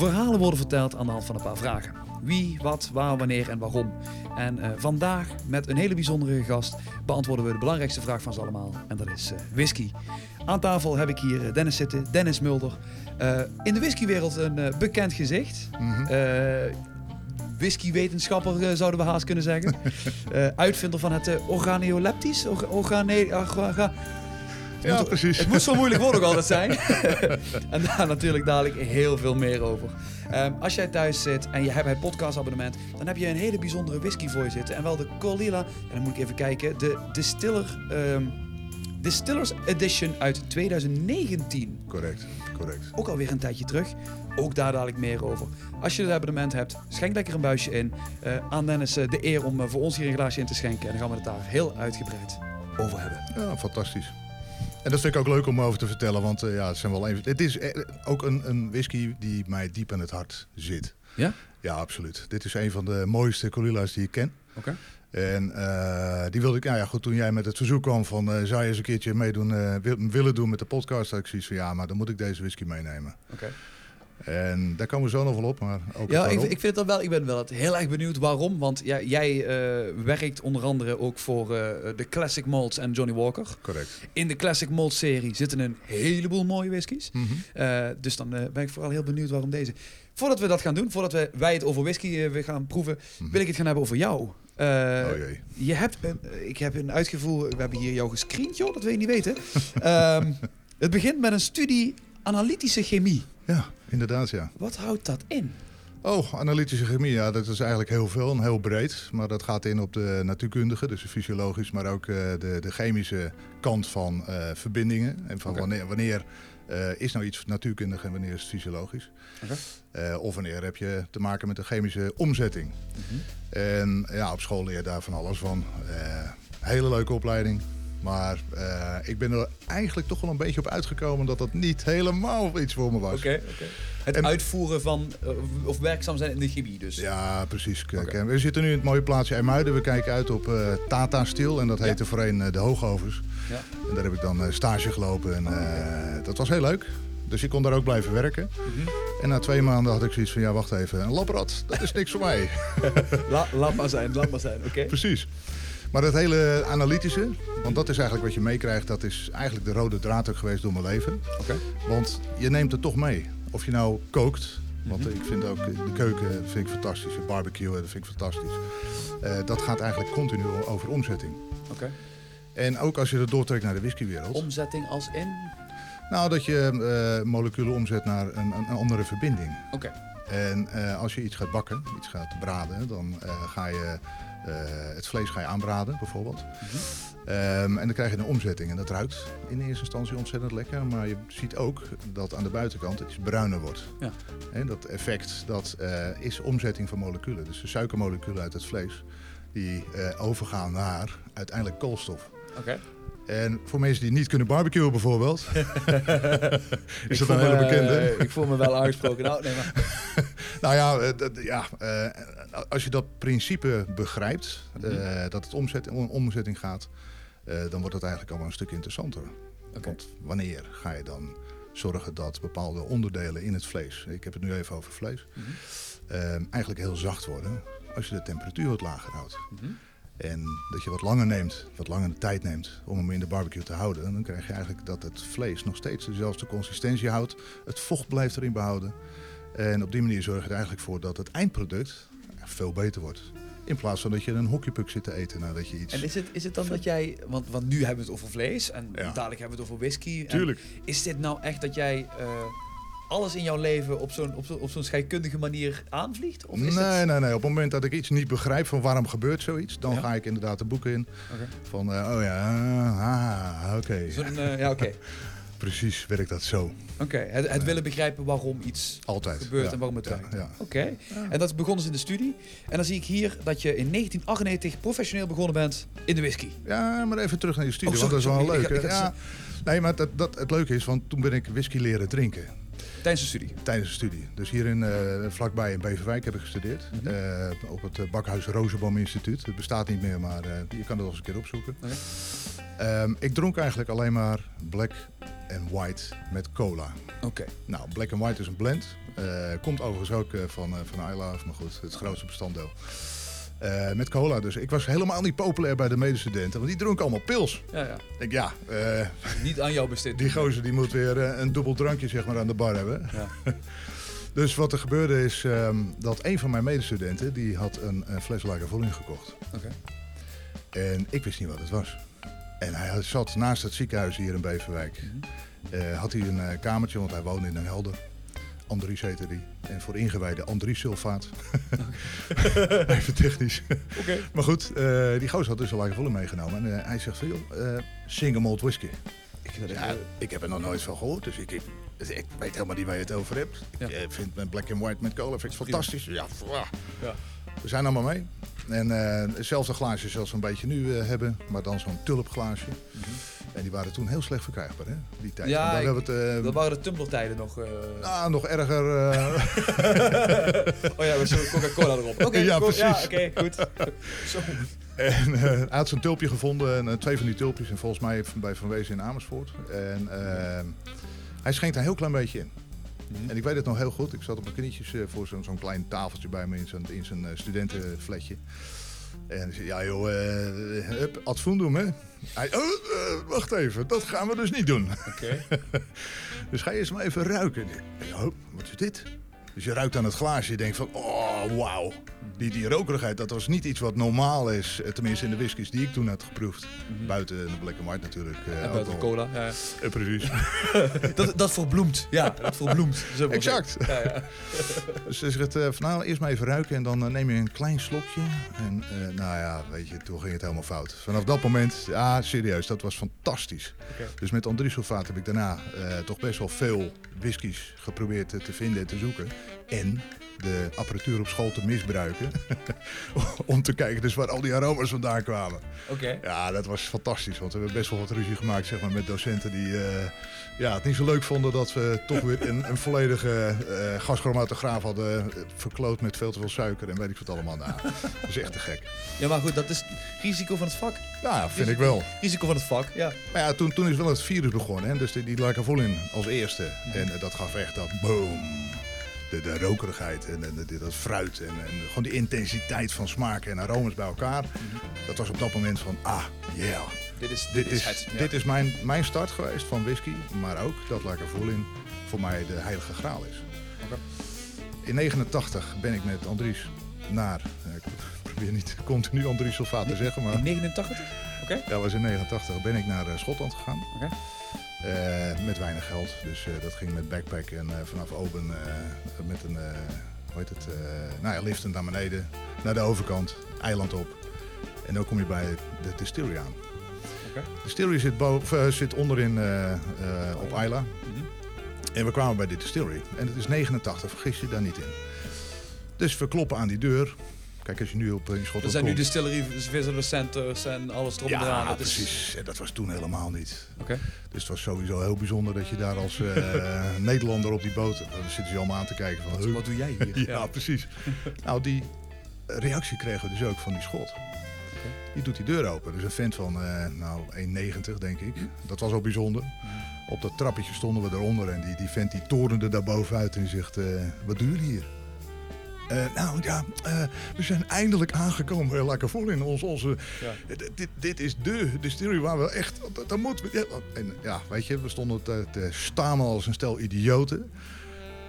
Verhalen worden verteld aan de hand van een paar vragen. Wie, wat, waar, wanneer en waarom. En eh, vandaag met een hele bijzondere gast beantwoorden we de belangrijkste vraag van ze allemaal. En dat is eh, whisky. Aan tafel heb ik hier eh, Dennis zitten, Dennis Mulder. In de whiskywereld een bekend gezicht. Mhm. Eh, whiskywetenschapper zouden we haast kunnen zeggen. Uitvinder van het uh, organoleptisch. Orga, organe, orga- orga- Ja, moet- precies. Het moet zo moeilijk woord ook altijd zijn. en daar natuurlijk dadelijk heel veel meer over. Ehm, als jij thuis zit en je hebt het podcastabonnement, dan heb je een hele bijzondere whisky voor je zitten. En wel de Colilla, en dan moet ik even kijken, de Distiller, ehm, Distillers Edition uit 2019. Correct, correct. Ook alweer een tijdje terug. Ook daar dadelijk meer over. Als je het abonnement hebt, schenk lekker een buisje in. Eh, aan Dennis eh, de eer om eh, voor ons hier een glaasje in te schenken. En dan gaan we het daar heel uitgebreid over hebben. Ja, fantastisch. En dat vind ik ook leuk om over te vertellen, want eh, ja, het, zijn wel even, het is eh, ook een, een whisky die mij diep aan het hart zit. Ja? Ja, absoluut. Dit is een van de mooiste Colilla's die ik ken. Oké. En eh, die wilde ik, nou ja, goed, toen jij met het verzoek kwam van, eh, zou je eens een keertje meedoen, wil- willen doen met de podcast, had ik zoiets van, ja, maar dan moet ik deze whisky meenemen. Oké. En daar komen we zo nog wel op, maar ook Ja, ik, ik vind het dan wel. Ik ben wel heel erg benieuwd waarom. Want ja, jij eh, werkt onder andere ook voor eh, de Classic Malts en Johnny Walker. Correct. In de Classic Malt serie zitten een heleboel mooie whiskies. Eh, dus dan ben ik vooral heel benieuwd waarom deze. Voordat we dat gaan doen, voordat we, wij het over whisky weer gaan proeven, Mhm. wil ik het gaan hebben over jou. Oh jee. je hebt een, ik heb een uitgevoer, we hebben hier jou gescreend, joh, dat wil je niet weten. Ehm, het begint met een studie analytische chemie. Ja, inderdaad ja. Wat houdt dat in? Oh, analytische chemie, ja, dat is eigenlijk heel veel en heel breed. Maar dat gaat in op de natuurkundige, dus de fysiologisch, maar ook eh, de, de chemische kant van eh, verbindingen. En van wanneer, wanneer eh, is nou iets natuurkundig en wanneer is het fysiologisch. Oké. Eh, of wanneer heb je te maken met een chemische omzetting. Mhm. En ja, op school leer je daar van alles van. Eh, hele leuke opleiding. Maar eh, ik ben er eigenlijk toch wel een beetje op uitgekomen dat dat niet helemaal iets voor me was. Oké. Het En- uitvoeren van, eh, of werkzaam zijn in de chemie dus. Ja, precies. En We zitten nu in het mooie plaatsje IJmuiden. We kijken uit op eh, Tata Steel. En dat Ja. heette voorheen de Hoogovens. Ja. En daar heb ik dan stage gelopen. En eh, dat was heel leuk. Dus ik kon daar ook blijven werken. Mhm. En na twee maanden had ik zoiets van... Ja, wacht even. Een labrad, dat is niks voor mij. La, maar zijn, laat maar zijn, oké. Precies. Maar dat hele analytische... Want dat is eigenlijk wat je meekrijgt. Dat is eigenlijk de rode draad ook geweest door mijn leven. Oké. Want je neemt het toch mee. Of je nou kookt. Want Mhm. ik vind ook de keuken vind ik fantastisch. De barbecue dat vind ik fantastisch. Eh, dat gaat eigenlijk continu over omzetting. Oké. En ook als je het doortrekt naar de whiskywereld. Omzetting als in? Nou, dat je eh, moleculen omzet naar een, een, andere verbinding. Oké. En eh, als je iets gaat bakken, iets gaat braden, dan eh, ga je eh, het vlees ga je aanbraden bijvoorbeeld. Mhm. Ehm, en dan krijg je een omzetting. En dat ruikt in eerste instantie ontzettend lekker. Maar je ziet ook dat aan de buitenkant het iets bruiner wordt. Ja. En dat effect dat, eh, is omzetting van moleculen. Dus de suikermoleculen uit het vlees die eh, overgaan naar uiteindelijk koolstof. Oké. En voor mensen die niet kunnen barbecuen bijvoorbeeld, is dat een hele bekende. eh, ik voel me wel aangesproken. Nou, nee, maar... Nou ja, eh, ja eh, als je dat principe begrijpt, eh, Mhm. dat het omzet, om omzetting gaat, eh, dan wordt het eigenlijk allemaal een stuk interessanter. Want wanneer ga je dan zorgen dat bepaalde onderdelen in het vlees, ik heb het nu even over vlees, Mhm. eh, eigenlijk heel zacht worden als je de temperatuur wat lager houdt. Mhm. En dat je wat langer neemt, wat langer de tijd neemt om hem in de barbecue te houden. En dan krijg je eigenlijk dat het vlees nog steeds dezelfde consistentie houdt. Het vocht blijft erin behouden. En op die manier zorg je er eigenlijk voor dat het eindproduct veel beter wordt. In plaats van dat je een hockeypuck zit te eten nadat je iets... En is het, is het dan dat jij, want, want nu hebben we het over vlees en Ja. dadelijk hebben we het over whisky. En Tuurlijk. is dit nou echt dat jij eh, alles in jouw leven op zo'n op zo, zo'n scheikundige manier aanvliegt? Of is nee, het... nee, nee. Op het moment dat ik iets niet begrijp van waarom gebeurt zoiets, dan Ja. ga ik inderdaad de boeken in. Oké. Van, eh, oh ja, ah, oké. Zo'n, eh, ja, oké. Precies werkt dat zo. Oké, het, het willen begrijpen waarom iets Altijd. gebeurt Ja, en waarom het ja, werkt. ja. Oké, en dat begon dus in de studie. En dan zie ik hier dat je in 1998 professioneel begonnen bent in de whisky. Ja, maar even terug naar je studie, Oh, want dat is wel sorry. leuk. Ik- ik- hè? ja, nee, maar dat, dat, het leuke is, want toen ben ik whisky leren drinken Tijdens de studie. tijdens de studie. Dus hier in, eh, vlakbij in Beverwijk heb ik gestudeerd. Mhm. Eh, op het eh, Bakhuis Rozenboom Instituut. Het bestaat niet meer, maar je kan het nog eens een keer opzoeken. Ehm, ik dronk eigenlijk alleen maar black and white met cola. Oké. Nou, black and white is een blend. Eh, komt overigens ook eh, van, uh, van Isla, maar goed, het grootste bestanddeel. Uh, met cola. Dus ik was helemaal niet populair bij de medestudenten, want die dronken allemaal pils. Ja, ja. Ik denk, ja, uh, niet aan jou besteed. Die gozer die moet weer uh, een dubbel drankje zeg maar, aan de bar hebben. Ja. dus wat er gebeurde is um, dat een van mijn medestudenten die had een, een fles Lagavulin gekocht. Okay. En ik wist niet wat het was. En hij zat naast het ziekenhuis hier in Beverwijk. Mm -hmm. had hij een kamertje, want hij woonde in Den Helder. Andries heette die. En voor ingewijden Andries sulfaat. Even technisch. Okay. Maar goed, uh, die gozer had dus een Lagavulin meegenomen. En hij zegt van, joh, single malt whisky. Ik, ja, ik heb er nog nooit van gehoord, dus ik, ik, ik weet helemaal niet waar je het over hebt. Ik vind mijn black and white met cola vind ik fantastisch. Ja, ja, we zijn allemaal mee. En hetzelfde glaasje zoals we een beetje nu hebben, maar dan zo'n tulpglaasje. Mm -hmm. En die waren toen heel slecht verkrijgbaar, hè? Die tijd. Ja, ik, we het, uh, dat waren de tumblertijden nog. Uh... Ah, nog erger. Uh... oh ja, met zo'n Coca-Cola erop. Oké, okay, ja, precies. Ja, oké, okay, goed. Zo. En hij had zo'n tulpje gevonden, en, twee van die tulpjes, en volgens mij bij Van Wezen in Amersfoort. En hij schenkt een heel klein beetje in. Mm -hmm. En ik weet het nog heel goed. Ik zat op mijn knietjes voor zo'n zo'n klein tafeltje bij me in zijn, in zijn studentenfletje. En zei, ja joh, uh, hup, hè. Hij, oh, uh, wacht even, dat gaan we dus niet doen. Okay. dus ga je eens maar even ruiken. Oh, wat is dit? Dus je ruikt aan het glaasje, je denkt van, oh wauw. Die, die rokerigheid, dat was niet iets wat normaal is. Tenminste in de whiskies die ik toen had geproefd. Mm -hmm. Buiten de Black and White natuurlijk. Uh, en buiten de cola, ja. Uh, precies. dat, dat verbloemt, ja. Dat verbloemt. Exact. Ja, ja. dus ze zegt, uh, van nou, eerst maar even ruiken en dan neem je een klein slokje. En nou ja, weet je, toen ging het helemaal fout. Vanaf dat moment, ja serieus, dat was fantastisch. Okay. Dus met Andries Sulfaat heb ik daarna toch best wel veel whiskies geprobeerd te vinden en te zoeken. En de apparatuur op school te misbruiken. om te kijken dus waar al die aroma's vandaan kwamen. Oké. Okay. Ja, dat was fantastisch. Want we hebben best wel wat ruzie gemaakt zeg maar, met docenten die uh, ja, het niet zo leuk vonden dat we toch weer een, een volledige uh, gaschromatograaf hadden verkloot met veel te veel suiker en weet ik wat allemaal. Nou, dat is echt te gek. Ja, maar goed, dat is risico van het vak. Ja, vind risico, ik wel. Risico van het vak, ja. Maar ja, toen, toen is wel het virus begonnen. Hè? Dus die, die Lagavulin als eerste. Ja. En uh, dat gaf echt dat boom de, de rokerigheid en, en de, dat fruit en, en, gewoon die intensiteit van smaken en aromas bij elkaar. Mm -hmm. Dat was op dat moment van, ah, yeah. Dit is, dit, dit is, het, ja. dit is mijn, mijn start geweest van whisky, maar ook dat Lagavulin voor mij de heilige graal is. Okay. In 89 ben ik met Andries naar, ik probeer niet continu Andries Sulfaat te zeggen, maar... In 89? Oké. Okay. Ja, was in 89 ben ik naar uh, Schotland gegaan. Okay. Uh, met weinig geld. Dus uh, dat ging met backpack en uh, vanaf Oben met een, hoe heet het, nou ja, liften naar beneden, naar de overkant, eiland op. En dan kom je bij de distillery aan. Okay. De distillery zit, boven, zit onderin op Isla. Mm -hmm. En we kwamen bij de distillery. En het is 89, vergis je daar niet in. Dus we kloppen aan die deur. Kijk, als je nu op in Schotland Er zijn komt, nu distillery, visitor centers en alles erop en ja, eraan. Dat precies. Is... En dat was toen helemaal niet. Oké. Dus het was sowieso heel bijzonder dat je daar als uh, Nederlander op die boot... Dan zitten ze allemaal aan te kijken van... Wat, wat doe jij hier? ja, ja, precies. nou, die reactie kregen we dus ook van die schot. Okay. Die doet die deur open. Dus een vent van, uh, nou, 1,90 denk ik. Dat was ook bijzonder. Mm. Op dat trappetje stonden we eronder en die, die vent die torende daar bovenuit en zegt... Uh, wat doen jullie hier? Uh, nou ja, uh, we zijn eindelijk aangekomen bij Lacavulin. Ons, onze, ja. dit, dit is de distillery waar we echt... Dat, dat moet, ja, en ja, weet je, we stonden te, te stamelen als een stel idioten.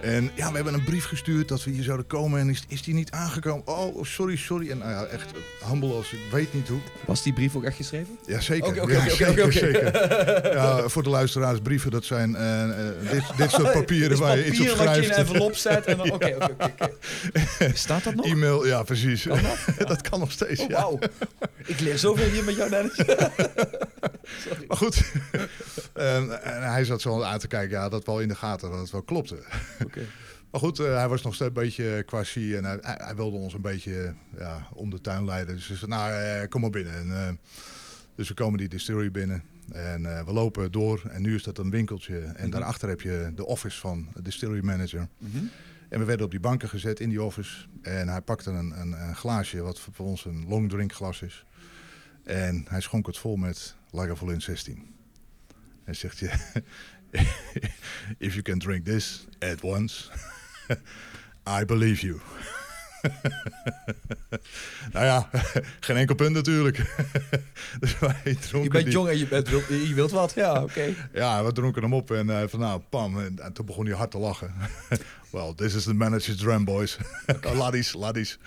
En ja, we hebben een brief gestuurd dat we hier zouden komen en is, is die niet aangekomen? Oh, sorry, sorry. En nou ja, echt humble als ik weet niet hoe. Was die brief ook echt geschreven? Ja, zeker. Oké, oké, oké, zeker, oké. zeker. Ja, voor de luisteraars, brieven, dat zijn uh, uh, dit, dit soort papieren waar je iets op papier wat je in schrijft. een envelop zet en dan... Oké, oké, oké. Staat dat nog? E-mail, ja, precies. Kan dat? Ja. dat kan nog steeds, Oh, ja. wauw. Ik leer zoveel hier met jou, Dennis. Sorry. Maar goed, en, en hij zat zo aan te kijken, ja, dat wel in de gaten, dat het wel klopte. Maar goed, uh, hij was nog steeds een beetje quasi en hij, wilde ons een beetje ja, om de tuin leiden. Dus hij zei, nou, uh, kom maar binnen. En, uh, dus we komen die distillery binnen en we lopen door. En nu is dat een winkeltje. En Mhm. daarachter heb je de office van de distillery manager. Mhm. En we werden op die banken gezet in die office. En hij pakte een, een, een glaasje, wat voor ons een long drink glas is. En hij schonk het vol met Lagavulin 16. En zegt je, If you can drink this at once, I believe you. nou ja, geen enkel punt natuurlijk. dus wij dronken Je bent die- jong en je, bent, je wilt wat. Ja, oké. Ja, we dronken hem op en eh, van nou, pam. En, en toen begon hij hard te lachen. well, this is the manager's drum, boys. laddies, laddies.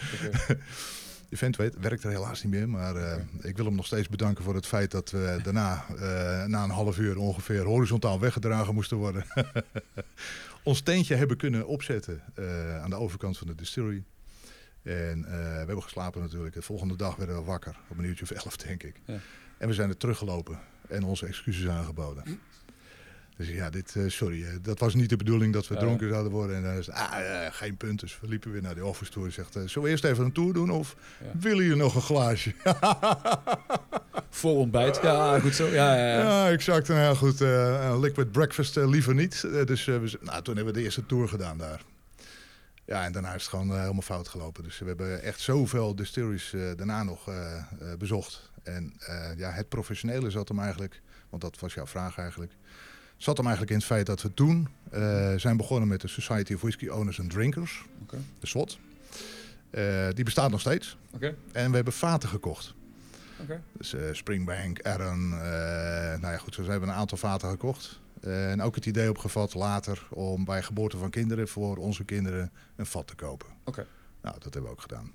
Die vent weet, werkt er helaas niet meer, maar eh, ik wil hem nog steeds bedanken voor het feit dat we daarna, eh, na een half uur ongeveer, horizontaal weggedragen moesten worden. Ons tentje hebben kunnen opzetten eh, aan de overkant van de distillery. En we hebben geslapen natuurlijk. De volgende dag werden we wakker, op een uurtje of elf denk ik. Ja. En we zijn er teruggelopen en onze excuses aangeboden. Dus ja, dit, eh, sorry, eh, dat was niet de bedoeling dat we dronken zouden worden. En dan is het, ah, eh, geen punt. Dus we liepen weer naar de office toe en zegt, zullen we eerst even een tour doen of willen jullie nog een glaasje? Voor ontbijt. Ja, goed zo. Ja, ja, ja. Ja, exact. Nou ja, goed, liquid breakfast liever niet. Dus we, nou, toen hebben we de eerste tour gedaan daar. Ja, en daarna is het gewoon helemaal fout gelopen. Dus we hebben echt zoveel distilleries daarna nog bezocht. En ja, het professionele zat hem eigenlijk, want dat was jouw vraag eigenlijk, zat hem eigenlijk in het feit dat we toen eh, zijn begonnen met de Society of Whisky Owners and Drinkers, de SWOT. Eh, die bestaat nog steeds. En we hebben vaten gekocht. Dus eh, Springbank, Arran, eh nou ja goed, zo hebben we een aantal vaten gekocht. En ook het idee opgevat later om bij geboorte van kinderen voor onze kinderen een vat te kopen. Nou, dat hebben we ook gedaan.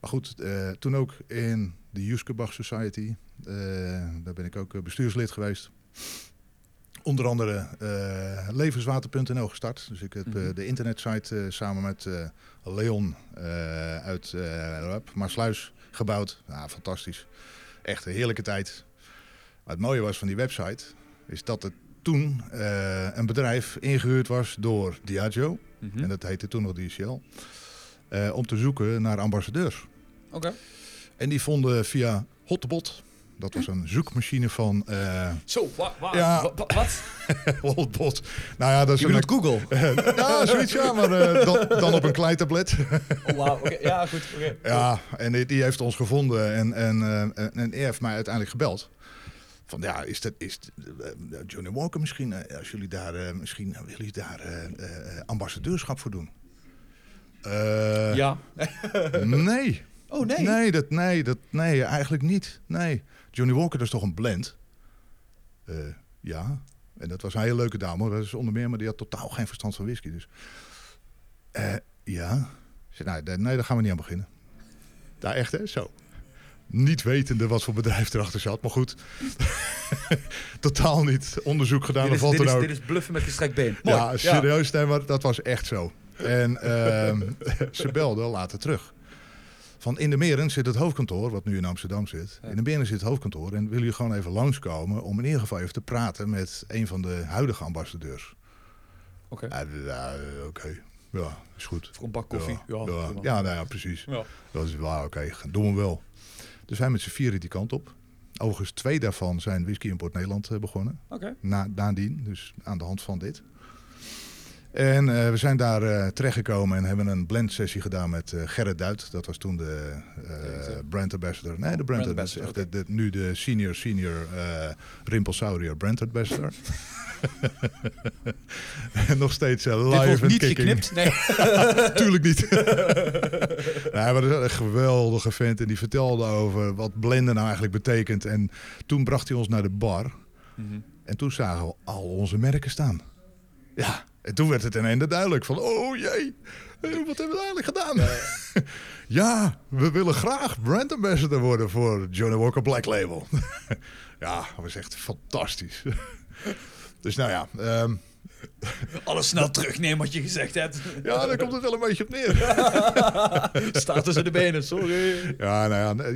Maar goed, toen ook in de Juskebach Society, daar ben ik ook bestuurslid geweest. Onder andere eh, levenswater.nl gestart. Dus ik heb eh, Mhm. de internetsite eh, samen met Leon uit Maasluis gebouwd. Ja, fantastisch. Echt een heerlijke tijd. Maar het mooie was van die website, is dat het toen een bedrijf ingehuurd was door Diageo. Mhm. En dat heette toen nog DCL. om te zoeken naar ambassadeurs. Oké. En die vonden via Hotbot. Dat was een zoekmachine van eh Zo, wa, wa, Ja. wa- wa- wat? Hotbot. Nou ja, dat is Je een... Google? ja, zoiets ja, maar eh, dan, dan op een kleitablet. Oh, wauw. Oké. Ja, goed. Oké. ja, en die, die heeft ons gevonden en, en, eh, en, en die heeft mij uiteindelijk gebeld. Van ja, is dat is Johnny Walker misschien, als jullie daar misschien willen jullie daar eh, eh, ambassadeurschap voor doen? Eh, Ja. Nee. Oh, nee. Nee, dat, nee, dat, nee, eigenlijk niet. Nee. Johnny Walker, dat is toch een blend? Eh, ja. En dat was een hele leuke dame. Dat is onder meer, maar die had totaal geen verstand van whisky. Dus. Eh, ja. Zei, nou, nee, daar gaan we niet aan beginnen. Daar echt, hè? Zo. Niet wetende wat voor bedrijf erachter zat, maar goed. totaal niet onderzoek gedaan Dit of is, wat dit, is, ook. dit is bluffen met gestrekt been. Mooi. Ja, serieus, nee, maar dat was echt zo. En ehm, ze belde later terug. Van in de Meren zit het hoofdkantoor, wat nu in Amsterdam zit. Ja. In de Meren zit het hoofdkantoor en willen jullie gewoon even langskomen om in ieder geval even te praten met een van de huidige ambassadeurs. Oké. Oké. Ja, is goed. Voor een bak koffie. Ja, Ja, ja, nou ja, precies. Ja. Dat is wel oké, doen we wel. Dus wij met z'n vieren die kant op. Overigens, twee daarvan zijn Whisky Import Nederland eh, begonnen Oké. na, nadien, dus aan de hand van dit. En eh, we zijn daar eh, terechtgekomen en hebben een blend sessie gedaan met eh, Gerrit Duit. Dat was toen de brand ambassador. Nee, de brand, Brand ambassador. de, de- nu de senior, senior Rimpelsaurier brand ambassador. en nog steeds eh, Dit live wordt niet kicking. geknipt. Nee. Tuurlijk niet. nee, maar dat is een geweldige vent. En die vertelde over wat blenden nou eigenlijk betekent. En toen bracht hij ons naar de bar. Mhm. En toen zagen we al onze merken staan. Ja, en toen werd het in ende duidelijk van, oh jee, eh, wat hebben we eigenlijk gedaan? ja, we willen graag brand ambassador worden voor Johnny Walker Black Label. ja, dat was echt fantastisch. dus nou ja, ehm, Alles snel terugnemen wat je gezegd hebt. ja, daar komt het wel een beetje op neer. Staat tussen de benen, sorry. Ja, nou ja,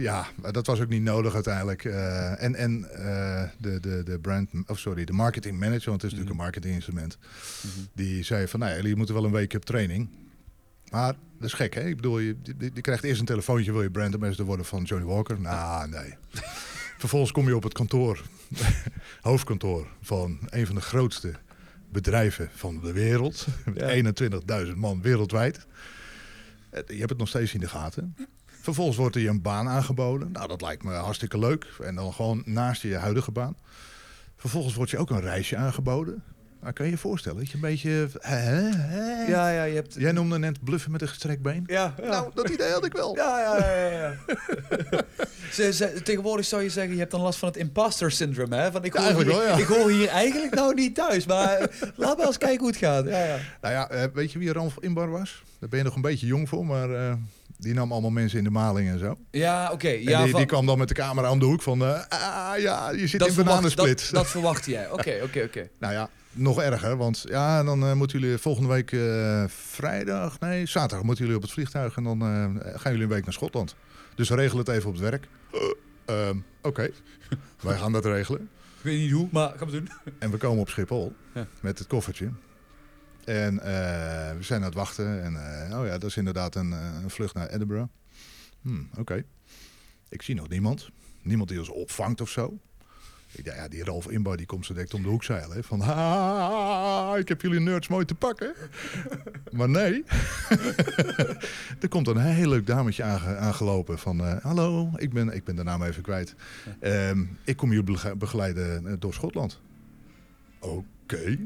ja, dat was ook niet nodig uiteindelijk. Eh, en en eh, de, de, de brand, of sorry, de marketing manager, want het is natuurlijk een marketinginstrument, die zei van, nou, jullie moeten wel een week op training. Maar dat is gek, hè? Ik bedoel, je, je, je krijgt eerst een telefoontje, wil je brand ambassador worden van Johnny Walker? Nou, nee. Vervolgens kom je op het kantoor, hoofdkantoor van een van de grootste bedrijven van de wereld. Met 21.000 man wereldwijd. Eh, Je hebt het nog steeds in de gaten. Vervolgens wordt er je een baan aangeboden. Nou, dat lijkt me hartstikke leuk. En dan gewoon naast je huidige baan. Vervolgens wordt je ook een reisje aangeboden. Nou, kan je je voorstellen dat je een beetje... Hè, hè? Ja, ja, je hebt... Jij noemde net bluffen met een gestrekt been. Ja, ja. Nou, dat idee had ik wel. Ja, ja, ja. ja, ja. ze, ze- tegenwoordig zou je zeggen, je hebt dan last van het imposter syndrome, hè? Van, ik, hoor hier, wel, ik hoor hier eigenlijk nou niet thuis, maar laat maar eens kijken hoe het gaat. Ja, ja. Nou ja, eh, weet je wie Ralf Inbar was? Daar ben je nog een beetje jong voor, maar eh, die nam allemaal mensen in de maling en zo. Ja, oké. Ja, die, van- die kwam dan met de camera om de hoek van... eh, ah ja, je zit in verwacht- bananensplit. Dat, dat verwachtte jij. Oké, oké, oké. Nou ja, nog erger, want ja, dan eh, moeten jullie volgende week eh, vrijdag, nee, zaterdag moeten jullie op het vliegtuig en dan eh, gaan jullie een week naar Schotland. Dus regel het even op het werk. Eh, ehm, Oké, wij gaan dat regelen. Ik weet niet hoe, maar gaan we doen. En we komen op Schiphol Ja. met het koffertje. En we zijn aan het wachten. En oh ja, dat is inderdaad een, een vlucht naar Edinburgh. Hmm, Oké. Ik zie nog niemand. Niemand die ons opvangt of zo. Ik dacht, ja, die Ralf Inbouw die komt zo direct om de hoek zeilen. hè. Van, ha, ik heb jullie nerds mooi te pakken. maar nee. er komt een heel leuk dametje aange- aangelopen van... eh, hallo, ik ben, ik ben de naam even kwijt. Ehm, ik kom jullie bege- begeleiden eh, door Schotland. Oké.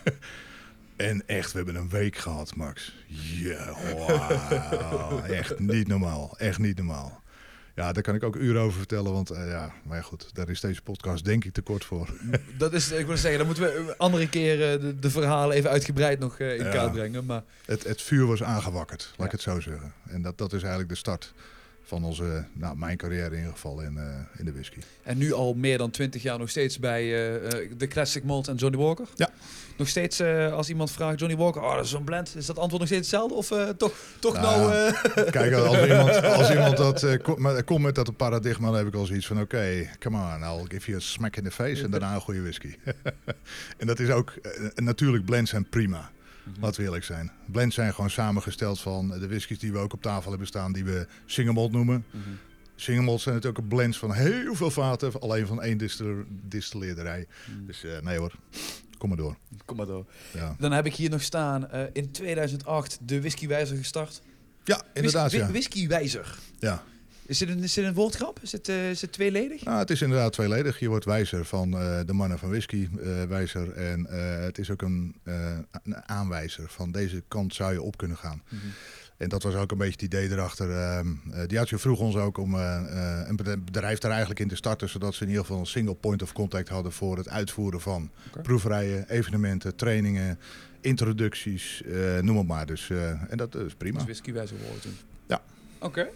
en echt, we hebben een week gehad, Max. Ja, wauw. echt niet normaal. Echt niet normaal. Ja, daar kan ik ook uren over vertellen, want eh, ja, maar ja, goed, daar is deze podcast denk ik te kort voor. Dat is, ik wil zeggen, dan moeten we een andere keer eh, de, de verhalen even uitgebreid nog eh, in Ja. kaart brengen. Maar Het, het vuur was aangewakkerd, laat Ja. ik het zo zeggen. En dat, dat is eigenlijk de start van onze, nou, mijn carrière in ieder geval in, eh, in de whisky. En nu al meer dan 20 jaar nog steeds bij eh, eh, de Classic Malt en Johnny Walker. Ja. Nog steeds als iemand vraagt Johnny Walker, oh dat is zo'n blend, is dat antwoord nog steeds hetzelfde? Of toch, toch Nou, nou... Kijk, als iemand, als iemand dat eh, kom- komt met dat paradigma, dan heb ik al zoiets van: oké, come on, I'll give you a smack in the face en daarna een goede whisky. en dat is ook natuurlijk, blends zijn prima. Laten we eerlijk zijn. Blends zijn gewoon samengesteld van de whiskies die we ook op tafel hebben staan, die we single malt noemen. Mhm. Single malt zijn natuurlijk ook blends van heel veel vaten, alleen van één distil- distilleerderij. Mhm. Dus eh, nee hoor, kom maar door. Kom maar door. Ja, Dan heb ik hier nog staan, eh, in 2008 de Whiskywijzer gestart. ja inderdaad. Whis- Ja. Whiskywijzer. ja. Is dit een, is dit een woordgrap? Is het, eh, is het tweeledig? Nou, het is inderdaad tweeledig. Je wordt wijzer van eh, de mannen van whisky, eh, wijzer. En het is ook een, een aanwijzer van deze kant zou je op kunnen gaan. En dat was ook een beetje het idee erachter. ehm eh Diageo vroeg ons ook om een bedrijf daar eigenlijk in te starten, zodat ze in ieder geval een single point of contact hadden voor het uitvoeren van Oké. proeverijen, evenementen, trainingen, introducties, noem het maar. Dus, en dat is prima. Dus Whiskywijzer worden toen. Ja. Oké.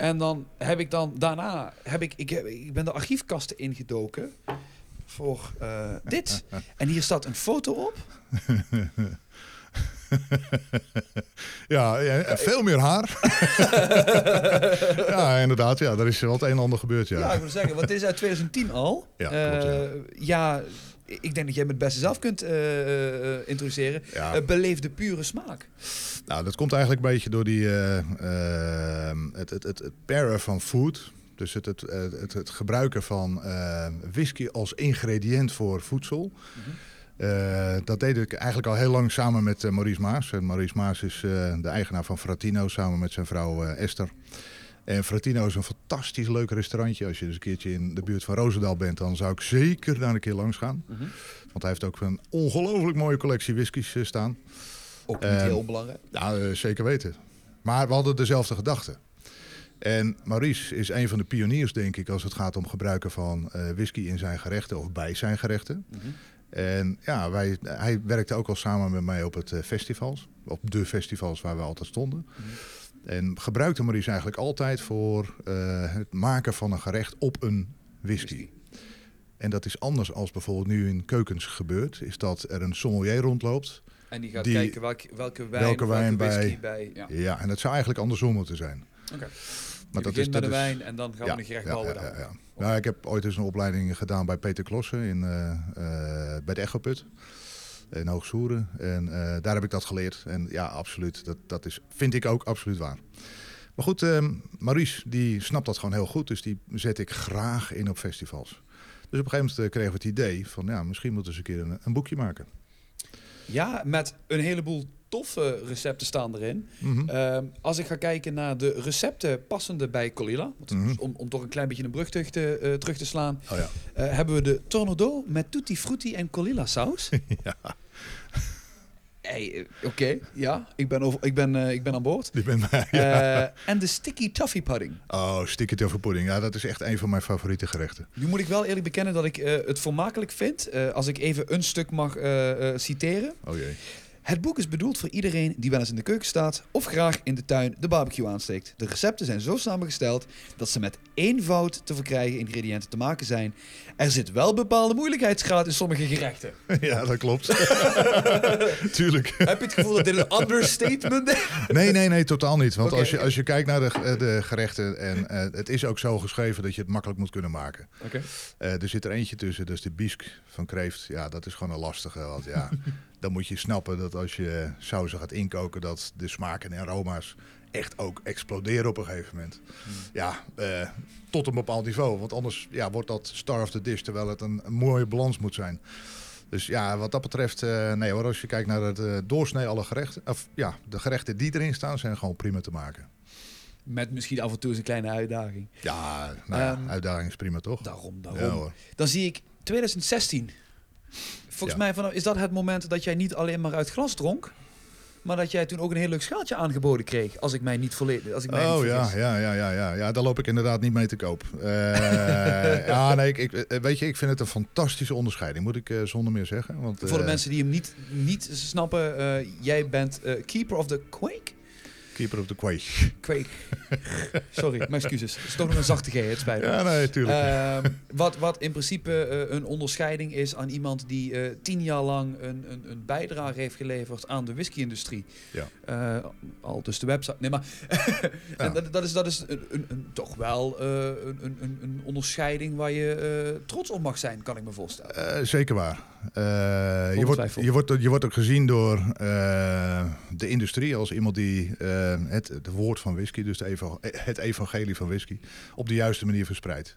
En dan heb ik dan daarna, heb ik, ik, heb, ik ben de archiefkasten ingedoken voor eh, dit. En hier staat een foto op. Ja, ja, veel meer haar. ja, inderdaad. Ja, er is wel het een en ander gebeurd. Ja, Ja. ik wil zeggen, want dit is uit 2010 al. Ja, klopt, ja. Eh, ja, ik denk dat jij me het beste zelf kunt eh, introduceren. Ja. Eh, beleef de pure smaak. Nou, dat komt eigenlijk een beetje door die, het, het, het, het paren van food. Dus het, het, het, het, gebruiken van whisky als ingrediënt voor voedsel. Eh, dat deed ik eigenlijk al heel lang samen met Maurice Maas. En Maurice Maas is de eigenaar van Fratino samen met zijn vrouw Esther. En Fratino is een fantastisch leuk restaurantje. Als je dus een keertje in de buurt van Roosendaal bent, dan zou ik zeker daar een keer langs gaan. Want hij heeft ook een ongelooflijk mooie collectie whiskies eh, staan. Ook niet heel belangrijk. Ja, eh, zeker weten. Maar we hadden dezelfde gedachten. En Maurice is een van de pioniers, denk ik, als het gaat om gebruiken van eh, whisky in zijn gerechten of bij zijn gerechten. En ja, wij, hij werkte ook al samen met mij op het festivals, op de festivals waar we altijd stonden. En gebruikte Maurice eigenlijk altijd voor eh, het maken van een gerecht op een whisky. En dat is anders als bijvoorbeeld nu in keukens gebeurt, is dat er een sommelier rondloopt. En die gaat Die- kijken welke, welke wijn, welke wijn welke whisky bij- bij. Ja. Ja, en dat zou eigenlijk andersom moeten zijn. Oké. Maar Je dat is, dat met de is, wijn en dan gaan we een gerecht bouwen ja, daar. ja, ja. Nou, ik heb ooit eens een opleiding gedaan bij Peter Klossen in, eh, eh, bij de Echoput Hoogsoeren. En eh, daar heb ik dat geleerd. En ja, absoluut. Dat, dat is, vind ik ook absoluut waar. Maar goed, ehm Maurice die snapt dat gewoon heel goed. Dus die zet ik graag in op festivals. Dus op een gegeven moment eh, kregen we het idee van... ja, misschien moeten eens een keer een, een boekje maken. Ja, met een heleboel toffe recepten staan erin. Mhm. Ehm, als ik ga kijken naar de recepten passende bij Colilla, want Mhm. om, om toch een klein beetje een brug terug te, eh, terug te slaan, Oh ja. eh, hebben we de Tornado met tutti frutti en Colilla saus. ja, Hey, eh, Oké, ja, ik ben, over, ik, ben, ik ben aan boord. die ben mij. Ja. En de sticky toffee pudding. Oh, sticky tofu pudding. Ja, dat is echt een van mijn favoriete gerechten. Nu moet ik wel eerlijk bekennen dat ik het vermakelijk vind, als ik even een stuk mag citeren. Oh jee. Het boek is bedoeld voor iedereen die wel eens in de keuken staat of graag in de tuin de barbecue aansteekt. De recepten zijn zo samengesteld dat ze met eenvoud te verkrijgen ingrediënten te maken zijn. Er zit wel bepaalde moeilijkheidsgraad in sommige gerechten. ja, dat klopt. Tuurlijk. Heb je het gevoel dat dit een understatement is? Nee, nee, nee, totaal niet. Want als, je, als je kijkt naar de, eh, de gerechten, en eh, het is ook zo geschreven dat je het makkelijk moet kunnen maken. Oké. Eh, er zit er eentje tussen, is de bisk van kreeft. Ja, dat is gewoon een lastige. Want ja, dan moet je snappen dat als je sauzen gaat inkoken, dat de smaken en aroma's echt ook exploderen op een gegeven moment. Ja, eh, tot een bepaald niveau. Want anders ja, wordt dat star of the dish, terwijl het een, een mooie balans moet zijn. Dus ja, wat dat betreft, eh, nee hoor, als je kijkt naar het eh, doorsnee alle gerechten, of ja, de gerechten die erin staan, zijn gewoon prima te maken. Met misschien af en toe eens een kleine uitdaging. Ja, nou ja, Ehm, uitdaging is prima toch? Daarom, daarom. Ja. Dan zie ik 2016. Volgens mij vanaf, is dat het moment dat jij niet alleen maar uit glas dronk, maar dat jij toen ook een heel leuk schaaltje aangeboden kreeg, als ik mij niet volledig, als ik mij Oh ja, ja, ja, ja, ja, ja, daar loop ik inderdaad niet mee te koop. Eh, ja, nee, ik, ik, eh, weet je, ik vind het een fantastische onderscheiding, moet ik eh, zonder meer zeggen. Want, Voor de mensen die hem niet, niet snappen, jij bent keeper of the Quake? Keeper of the Quake. Quake. Sorry, mijn excuses. Het is toch nog een zachte G, het spijt me. Ja, nee, tuurlijk. Ehm, wat, wat in principe eh, een onderscheiding is aan iemand die eh, tien jaar lang een, een, een bijdrage heeft geleverd aan de whisky-industrie. Ja. Eh, al dus de website. Nee, maar dat, dat is, dat is een, een, een- toch wel een, een, onderscheiding waar je trots op mag zijn, kan ik me voorstellen. Zeker waar. Je, wordt, je, wordt, je wordt ook gezien door de industrie als iemand die het, het woord van whisky, dus het evangelie van whisky, op de juiste manier verspreidt.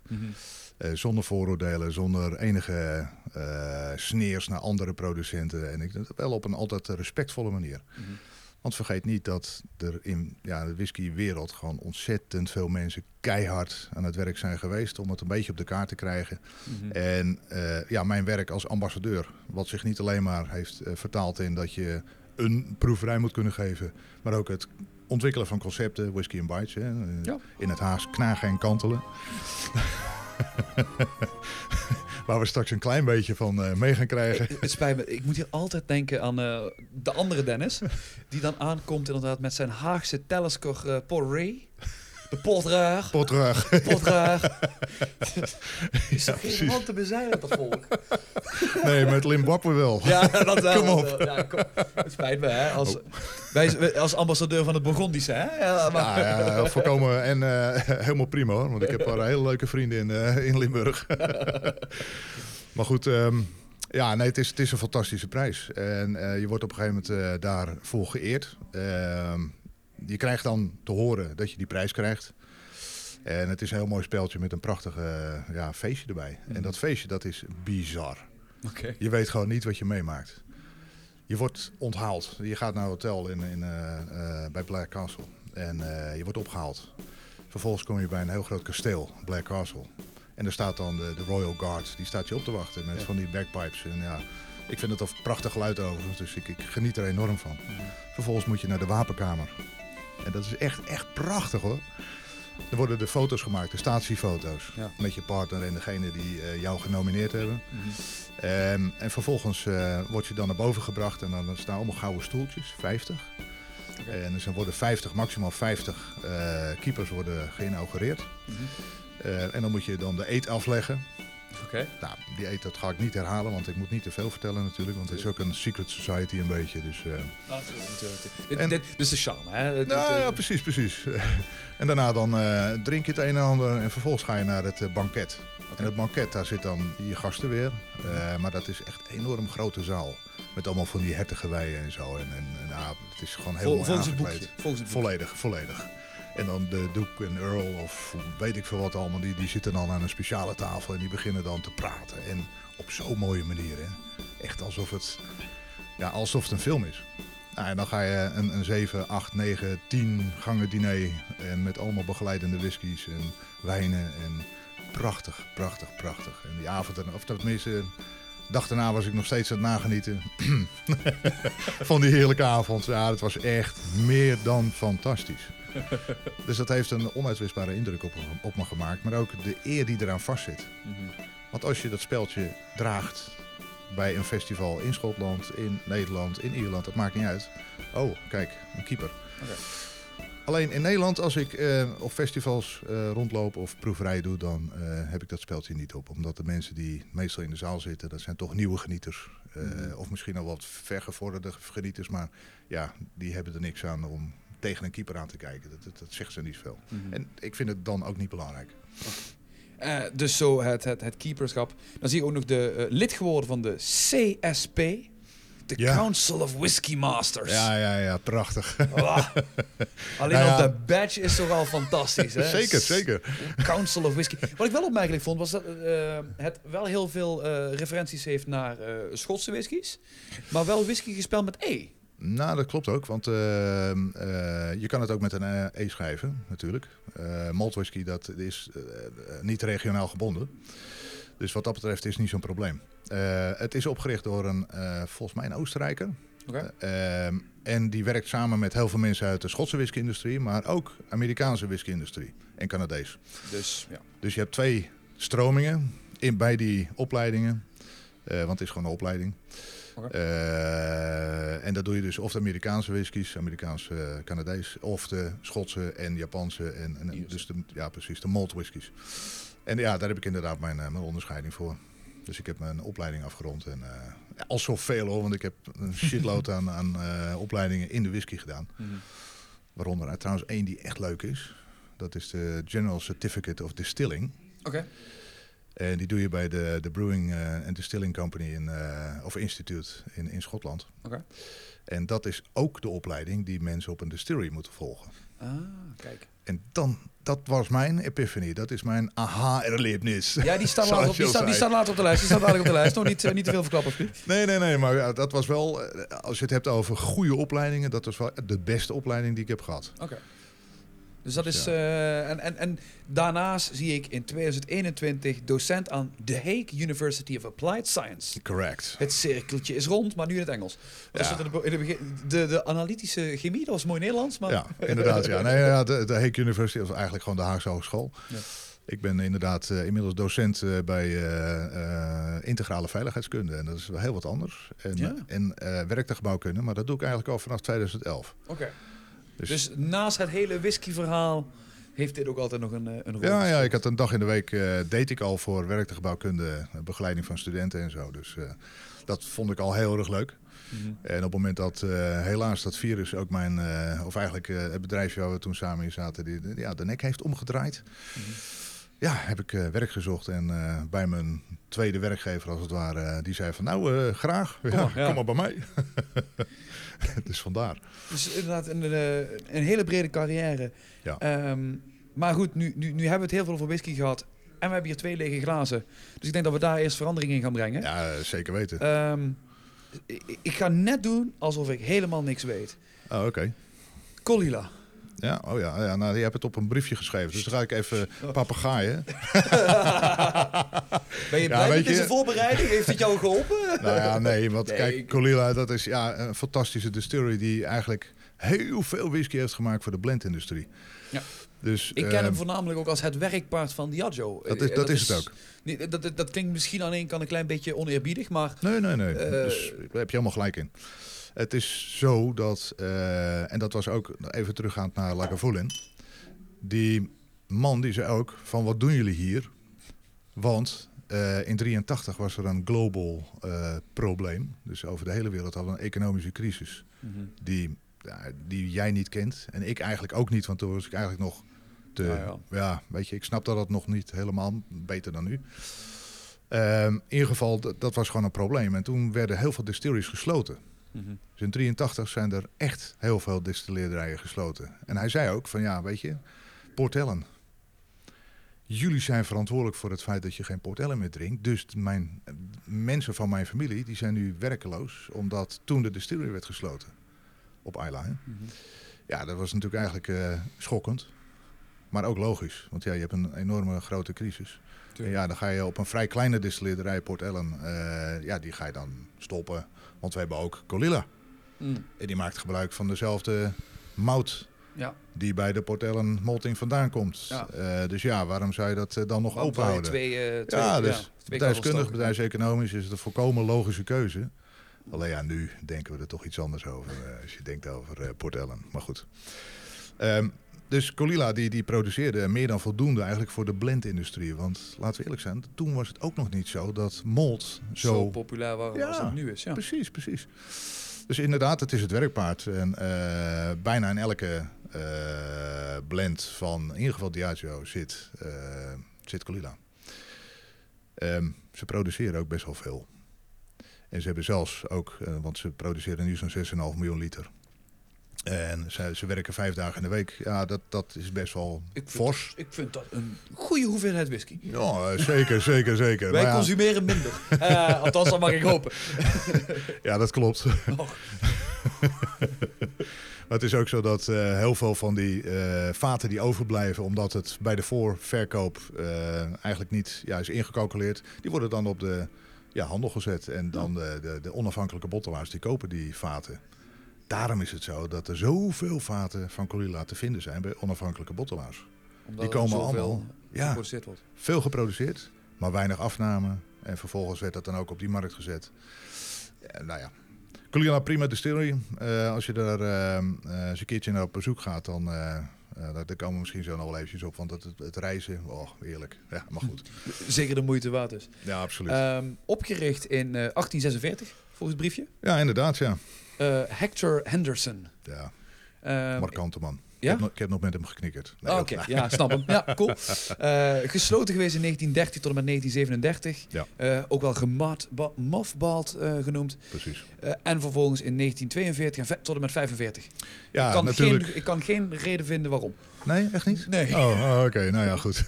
Eh, zonder vooroordelen, zonder enige eh, sneers naar andere producenten. En ik wel op een altijd respectvolle manier. Mhm. Want vergeet niet dat er in ja, de whiskywereld gewoon ontzettend veel mensen keihard aan het werk zijn geweest om het een beetje op de kaart te krijgen. Mhm. En eh, ja, mijn werk als ambassadeur, wat zich niet alleen maar heeft vertaald in dat je een proeverij moet kunnen geven, maar ook het ontwikkelen van concepten, whisky and bites, hè, eh, Ja. in het Haas knagen en kantelen. Waar we straks een klein beetje van eh, mee gaan krijgen. Het spijt me, ik moet hier altijd denken aan eh, de andere Dennis. Die dan aankomt inderdaad met zijn Haagse Talisker uh, Porray. De potraar. Potraar. Potraar. is Ja, geen hand te bezeilen, dat volk? Nee, met Limbabwe wel. Ja, dat wel. Kom op. Ja, kom. Het spijt me, hè. Als, wij, als ambassadeur van het Burgondische, hè. Ja, maar, Ja, ja, voorkomen en eh, helemaal prima hoor. Want ik heb wel hele leuke vrienden in, eh, in Limburg. maar goed, ehm, ja, nee, het is, het is een fantastische prijs. En eh, je wordt op een gegeven moment eh, daarvoor geëerd. Ehm, je krijgt dan te horen dat je die prijs krijgt. En het is een heel mooi speltje met een prachtig eh, ja, feestje erbij. Mhm. En dat feestje, dat is bizar. Je weet gewoon niet wat je meemaakt. Je wordt onthaald. Je gaat naar een hotel in, in, eh, eh, bij Black Castle. En je wordt opgehaald. Vervolgens kom je bij een heel groot kasteel, Black Castle. En daar staat dan de, de Royal Guard. Die staat je op te wachten met Ja. van die bagpipes. En ja, ik vind het een prachtig geluid overigens. Dus ik, ik geniet er enorm van. Vervolgens moet je naar de wapenkamer. En dat is echt, echt prachtig hoor. Er worden de foto's gemaakt, de statiefoto's. Ja. Met je partner en degene die eh, jou genomineerd hebben. Mhm. Ehm, en vervolgens eh, word je dan naar boven gebracht en dan staan allemaal gouden stoeltjes, 50. Oké. En dus er worden 50, maximaal 50 eh, keepers worden geïnaugureerd. Eh, en dan moet je dan de eet afleggen. Oké. Nou, die eet dat ga ik niet herhalen, want ik moet niet te veel vertellen natuurlijk. Want het is ook een secret society een beetje. Dus, eh, Natuurlijk, natuurlijk. Dit, is de charme, hè. Nou ja, precies, precies. en daarna dan eh, drink je het een en ander en vervolgens ga je naar het eh, banket. En het banket, daar zit dan je gasten weer. Maar dat is echt een enorm grote zaal. Met allemaal van die hertengeweien en zo. En, en, en het is gewoon heel Vol- mooi volgens het aangekleed. boekje. Volgens het boekje. Volledig, volledig. En dan de Duke en Earl of weet ik veel wat allemaal. Die, die zitten dan aan een speciale tafel en die beginnen dan te praten. En op zo'n mooie manier. Hè. Echt alsof het, ja, alsof het een film is. Nou, en dan ga je een, een 7, 8, 9, 10 gangen diner. En met allemaal begeleidende whiskies en wijnen. En prachtig, prachtig, prachtig. En die avond, of tenminste, dag daarna was ik nog steeds aan het nagenieten. van die heerlijke avond. Ja, het was echt meer dan fantastisch. Dus dat heeft een onuitwisbare indruk op, op me gemaakt. Maar ook de eer die eraan vastzit. Want als je dat speltje draagt bij een festival in Schotland, in Nederland, in Ierland, dat maakt niet uit. Oh, kijk, een keeper. Alleen in Nederland, als ik eh, op festivals eh, rondloop of proeverij doe, dan eh, heb ik dat speltje niet op. Omdat de mensen die meestal in de zaal zitten, dat zijn toch nieuwe genieters. Mhm. Of misschien al wat vergevorderde genieters, maar ja, die hebben er niks aan om tegen een keeper aan te kijken. Dat, dat, dat zegt ze niet veel. Mhm. En ik vind het dan ook niet belangrijk. Dus zo het, het, het keeperschap. Dan zie je ook nog de lid geworden van de CSP. De Ja. Council of Whiskey Masters. Ja, ja, ja, prachtig. Ah. Alleen Nou al de badge is toch al fantastisch, hè? zeker, zeker. Council of Whiskey. Wat ik wel opmerkelijk vond, was dat eh, het wel heel veel eh, referenties heeft naar eh, Schotse whiskies. Maar wel whisky gespeld met E. Nou, dat klopt ook, want eh, eh, je kan het ook met een E schrijven, natuurlijk. Malt whisky, dat is niet regionaal gebonden. Dus wat dat betreft is het niet zo'n probleem. Eh, het is opgericht door een, eh, volgens mij een Oostenrijker. Eh, en die werkt samen met heel veel mensen uit de Schotse whisky-industrie, maar ook Amerikaanse whisky-industrie en Canadees. Dus ja. Dus je hebt twee stromingen in, bij die opleidingen. Want het is gewoon een opleiding. En dat doe je dus of de Amerikaanse whiskies, Amerikaanse Canadees, of de Schotse en Japanse. En, en dus de, ja, precies, de malt whiskies. En ja, daar heb ik inderdaad mijn, eh, mijn onderscheiding voor. Dus ik heb mijn opleiding afgerond. En, eh, al zoveel hoor, want ik heb een shitload aan, aan eh, opleidingen in de whisky gedaan. Mhm. Waaronder er trouwens één die echt leuk is. Dat is de General Certificate of Distilling. Oké. En die doe je bij de, de Brewing eh, and Distilling Company in, eh, of Institute in, in Schotland. Oké. En dat is ook de opleiding die mensen op een distillery moeten volgen. Ah, kijk. En dan, dat was mijn epiphany. Dat is mijn aha-erlebnis. Ja, die staan, later op, die, later op de lijst. Die staan dadelijk op de lijst. Nog niet, eh, niet te veel verklappen. Nee, nee, nee. Maar ja, dat was wel, eh, als je het hebt over goede opleidingen, dat was wel de beste opleiding die ik heb gehad. Oké. Dus dat Dus is. eh, en, en, en daarnaast zie ik in 2021 docent aan The Hague University of Applied Science. Correct. Het cirkeltje is rond, maar nu in het Engels. Dat Ja. de, de, begin- de, de analytische chemie, dat was mooi Nederlands. Maar Ja, inderdaad. Ja. Nee, ja, de, de Hague University was eigenlijk gewoon de Haagse Hogeschool. Ja. Ik ben inderdaad eh, inmiddels docent eh, bij integrale veiligheidskunde. En dat is wel heel wat anders. En, Ja. en werktuigbouwkunde, maar dat doe ik eigenlijk al vanaf 2011. Oké. Dus, Dus naast het hele whisky-verhaal heeft dit ook altijd nog een, eh, een rol. ja, ja, ik had een dag in de week eh deed ik al voor werktuigbouwkunde, eh, begeleiding van studenten en zo. Dus dat vond ik al heel erg leuk. Mhm. En op het moment dat helaas dat virus ook mijn, of eigenlijk het bedrijfje waar we toen samen in zaten, die, die- ja, de nek heeft omgedraaid. Mhm. Ja, heb ik werk gezocht en bij mijn tweede werkgever als het ware, die zei van nou graag, maar, ja. kom maar bij mij. dus vandaar. Dus inderdaad een, eh, een hele brede carrière. Ja. Ehm, maar goed, nu, nu, nu hebben we het heel veel over whisky gehad. En we hebben hier twee lege glazen. Dus ik denk dat we daar eerst verandering in gaan brengen. Ja, zeker weten. Ehm, ik, ik ga net doen alsof ik helemaal niks weet. oh, oké. Colila. Ja, oh ja, ja, nou, je hebt het op een briefje geschreven, dus dan ga ik even papegaaien. Ben je Ja, blij met deze voorbereiding? Heeft het jou geholpen? Nou ja, nee, want Nee, kijk, ik- Colilla, dat is ja, een fantastische distillery die eigenlijk heel veel whisky heeft gemaakt voor de blendindustrie. Ja. Dus, Ik ken ehm, hem voornamelijk ook als het werkpaard van Diageo. Dat is- Eh, dat is het ook. niet- dat, dat, klinkt misschien aan ene kant een klein beetje oneerbiedig, maar... Nee, nee, nee. Eh, dus, daar heb je helemaal gelijk in. Het is zo dat, eh, en dat was ook even teruggaand naar Lagavulin. Die man die zei ook van wat doen jullie hier? Want eh, in 83 was er een global eh, probleem. Dus over de hele wereld hadden we een economische crisis. Die, ja, die jij niet kent. En ik eigenlijk ook niet, want toen was ik eigenlijk nog te... Ja, ja. Ja, weet je, ik snap dat het nog niet helemaal beter dan nu. Ehm, in ieder geval, dat, dat was gewoon een probleem. En toen werden heel veel distilleries gesloten. Mhm. Dus in 83 zijn er echt heel veel distilleerderijen gesloten. En hij zei ook van ja, weet je, Port Ellen. Jullie zijn verantwoordelijk voor het feit dat je geen Port Ellen meer drinkt. Dus mijn mensen van mijn familie die zijn nu werkeloos, omdat toen de distillery werd gesloten. op Isla. Mhm. Ja, dat was natuurlijk eigenlijk eh, schokkend. Maar ook logisch, want ja, je hebt een enorme grote crisis. En ja, dan ga je op een vrij kleine distilleerderij, Port Ellen, eh, ja, die ga je dan stoppen. Want we hebben ook Colilla. Mm. En die maakt gebruik van dezelfde mout Ja. die bij de Port Ellen malting vandaan komt. Ja. Eh, dus ja, waarom zou je dat eh, dan nog open houden? Twee, eh, twee, ja, dus twee bedrijfskundig, bedrijfseconomisch is het een volkomen logische keuze. Alleen ja, nu denken we er toch iets anders over als je denkt over eh, Port Ellen. Maar goed. Ehm, dus Colilla die, die produceerde meer dan voldoende eigenlijk voor de blendindustrie. Want laten we eerlijk zijn, toen was het ook nog niet zo dat malt Zo, zo... populair Ja. als het nu is. Ja. Precies, precies. Dus inderdaad, het is het werkpaard. En eh, bijna in elke eh, blend van in ieder geval Diageo zit, eh zit Colilla. Ehm, ze produceren ook best wel veel. En ze hebben zelfs ook, want ze produceren nu zo'n 6,5 miljoen liter. En ze, ze werken vijf dagen in de week. Ja, dat, dat is best wel Ik vind, fors. ik vind dat een goede hoeveelheid whisky. Ja, eh, zeker, zeker, zeker. Wij Maar ja, consumeren minder. Eh, althans, dat mag ik hopen. ja, dat klopt. Maar het is ook zo dat eh, heel veel van die eh, vaten die overblijven, omdat het bij de voorverkoop eigenlijk niet ja, is ingecalculeerd, die worden dan op de ja, handel gezet. En dan de, de, de onafhankelijke bottelaars die kopen die vaten. Daarom is het zo dat er zoveel vaten van Colilla te vinden zijn bij onafhankelijke bottelaars. Omdat Die komen allemaal- ja. geproduceerd wordt. Veel geproduceerd, maar weinig afname. En vervolgens werd dat dan ook op die markt gezet. Ja, nou ja. Colilla prima distillery. Eh, als je daar eh, eh, eens een keertje naar op bezoek gaat, dan eh, daar, komen we misschien zo nog wel eventjes op. Want het, het, reizen, oh, heerlijk. Ja, maar goed. Zeker de moeite waard is. Ja, absoluut. Ehm, opgericht in eh, 1846, volgens het briefje. ja, inderdaad, ja. Eh, Hector Henderson. ja Ehm, markante man. ja? Ik, heb nog, ik heb nog met hem geknikkerd. Nee, Ah, Oké, ja, snap hem. Ja, cool. Eh, gesloten geweest in 1930 tot en met 1937. Ja. Eh, ook wel gemothballed eh genoemd. Precies. Eh, en vervolgens in 1942 en tot en met 45. Ja, ik, kan natuurlijk. geen, ik kan geen reden vinden waarom. Nee, echt niet? Nee. Oh, oh, oké. Nou ja, goed.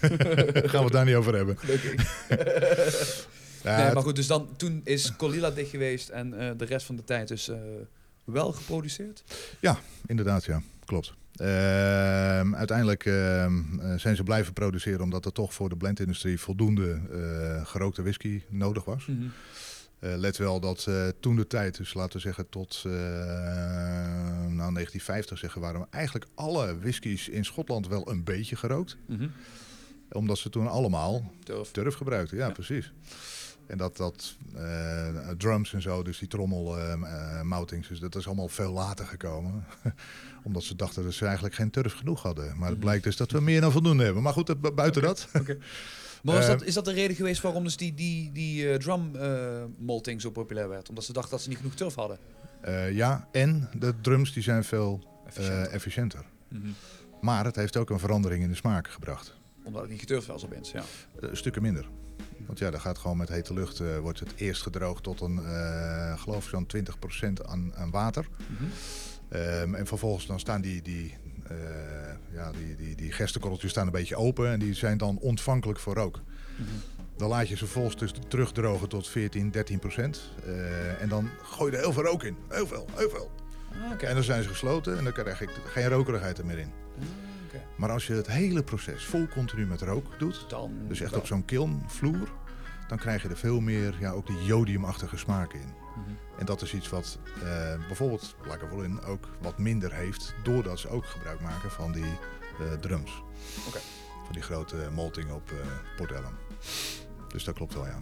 Gaan we het daar niet over hebben. Gelukkig. Ja, nee, maar goed, dus dan, toen is Colilla dicht geweest en eh, de rest van de tijd dus eh, wel geproduceerd. Inderdaad, ja, klopt. Ehm, uiteindelijk ehm, eh, zijn ze blijven produceren omdat er toch voor de blendindustrie voldoende gerookte whisky nodig was. Eh, let wel dat toen de tijd, dus laten we zeggen tot nou, 1950 zeggen, waren we eigenlijk alle whiskies in Schotland wel een beetje gerookt. Mhm. Omdat ze toen allemaal Turf. turf gebruikten. Ja, Ja. precies. En dat, dat eh, drums en zo, dus die trommel eh, eh, moutings, dus dat is allemaal veel later gekomen. Omdat ze dachten dat ze eigenlijk geen turf genoeg hadden. Maar het Mhm. blijkt dus dat we meer dan voldoende hebben. Maar goed, dat, buiten dat. Maar was Eh, dat, is dat de reden geweest waarom dus die, die, die eh, drum eh, zo populair werd? Omdat ze dachten dat ze niet genoeg turf hadden? Eh, ja, en de drums die zijn veel eh, Efficiënt. efficiënter. Mhm. Maar het heeft ook een verandering in de smaak gebracht. Omdat het niet geturfd was opeens, ja. Eh, stukken minder. Want ja, dan gaat gewoon met hete lucht, eh, wordt het eerst gedroogd tot een, eh geloof ik zo'n 20% aan, aan water. Mhm. Ehm, en vervolgens dan staan die, die, eh ja, die, die, die gerstenkorreltjes staan een beetje open en die zijn dan ontvankelijk voor rook. Mhm. Dan laat je ze vervolgens dus terugdrogen tot 14, 13 procent. En dan gooi je er heel veel rook in. Heel veel, heel veel. Ah, oké. En dan zijn ze gesloten en dan krijg ik geen rokerigheid er meer in. Ah, Maar als je het hele proces vol continu met rook doet, Dan dus echt wel. op zo'n kilnvloer, dan krijg je er veel meer ja, ook die jodiumachtige smaken in. Mhm. En dat is iets wat eh, bijvoorbeeld Lagavulin ook wat minder heeft, doordat ze ook gebruik maken van die eh, drums. Oké. Van die grote malting op eh Port Ellen. Dus dat klopt wel, ja.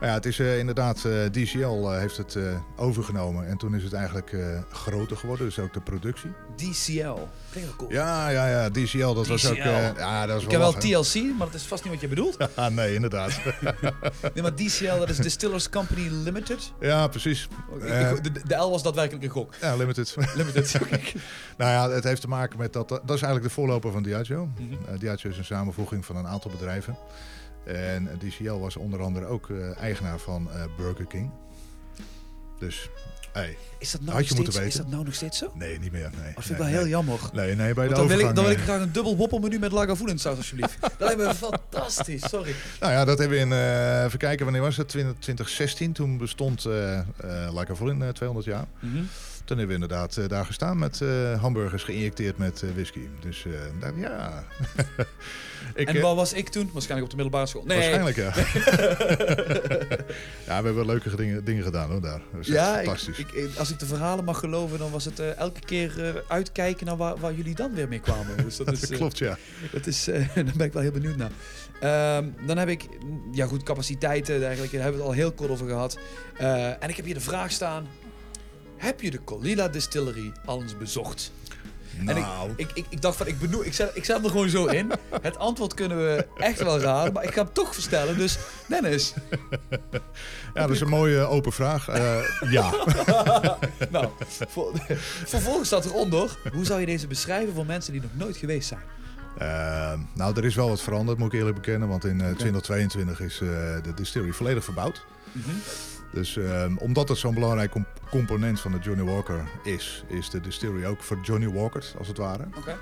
Maar ja, het is eh, inderdaad, eh, DCL eh, heeft het overgenomen en toen is het eigenlijk groter geworden, dus ook de productie. DCL. Klinkt wel cool. Ja, ja, ja, DCL, dat was ook... Ja, dat is Ik heb wel. TLC, maar dat is vast niet wat je bedoelt. Ah, nee, inderdaad. Nee, maar DCL, dat is Distillers Company Limited. ja, precies. Ik- de, de L was daadwerkelijk een gok. Ja, limited. Limited. Oké. Nou ja, het heeft te maken met dat. Dat is eigenlijk de voorloper van Diageo. Eh, Diageo is een samenvoeging van een aantal bedrijven. En eh, DCL was onder andere ook eh, eigenaar van eh, Burger King. Dus, hey, Is dat nou Had je nog moeten steeds, is dat nou nog steeds zo? Dat nee, niet meer. Nee, vind ik nee, wel nee. heel jammer. Nee, nee, bij de dan wil, ik, dan wil ik graag een dubbel woppelmenu met lagavulin saus alsjeblieft. dat lijkt me fantastisch, sorry. Nou ja, dat hebben we in, eh even kijken, wanneer was het? 20, 2016, toen bestond Lagavulin eh 200 jaar. Mhm. Toen hebben we inderdaad eh, daar gestaan met eh, hamburgers geïnjecteerd met eh, whisky. Dus daar, ja. ik, en waar was ik toen? Waarschijnlijk op de middelbare school. Nee, Waarschijnlijk ja. ja, we hebben leuke dingen, dingen gedaan hoor daar. Dat Ja, fantastisch. ik, ik- als ik de verhalen mag geloven, dan was het elke keer uitkijken naar waar, waar jullie dan weer mee kwamen. Dus dat klopt ja. dat is, daar ben ik wel heel benieuwd naar. Ehm, dan heb ik, ja goed, capaciteiten, eigenlijk, daar hebben we het al heel kort over gehad. Eh, en ik heb hier de vraag staan. Heb je de Colilla Distillery al eens bezocht? En Nou, Ik, ik, ik dacht van, ik, benoem, ik, zet, ik zet hem er gewoon zo in. Het antwoord kunnen we echt wel raden, maar ik ga hem toch verstellen. Dus Dennis, ja, dat is een mooie open vraag. Eh, ja. nou, voor- vervolgens staat eronder. Hoe zou je deze beschrijven voor mensen die nog nooit geweest zijn? Eh, nou, er is wel wat veranderd, moet ik eerlijk bekennen. Want in eh, 2022 is eh, de distillery volledig verbouwd. Dus ehm, omdat het zo'n belangrijk com- component van de Johnny Walker is, is de distillery ook voor Johnny Walkers, als het ware. Oké.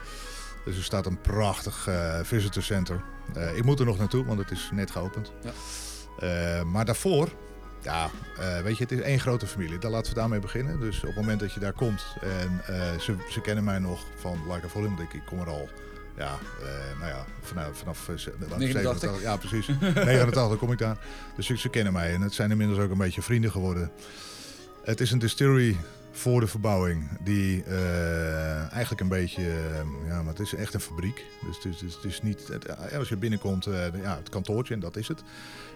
Dus er staat een prachtig eh visitor center. Eh, ik moet er nog naartoe, want het is net geopend. Ja. Eh, maar daarvoor, ja, weet je, het is één grote familie. Daar laten we daarmee beginnen. Dus op het moment dat je daar komt en ze, ze kennen mij nog van Like a Volume, denk ik, ik kom er al. Ja, eh, nou ja, vanaf, vanaf eh, ze- laten we 89. 87, Ja, precies. 89 kom ik daar. Dus ze, ze kennen mij en het zijn inmiddels ook een beetje vrienden geworden. Het is een distillery voor de verbouwing die eh, eigenlijk een beetje, eh, ja, maar het is echt een fabriek. Dus het is, het is, niet, het- als je binnenkomt, eh, ja, het kantoortje en dat is het.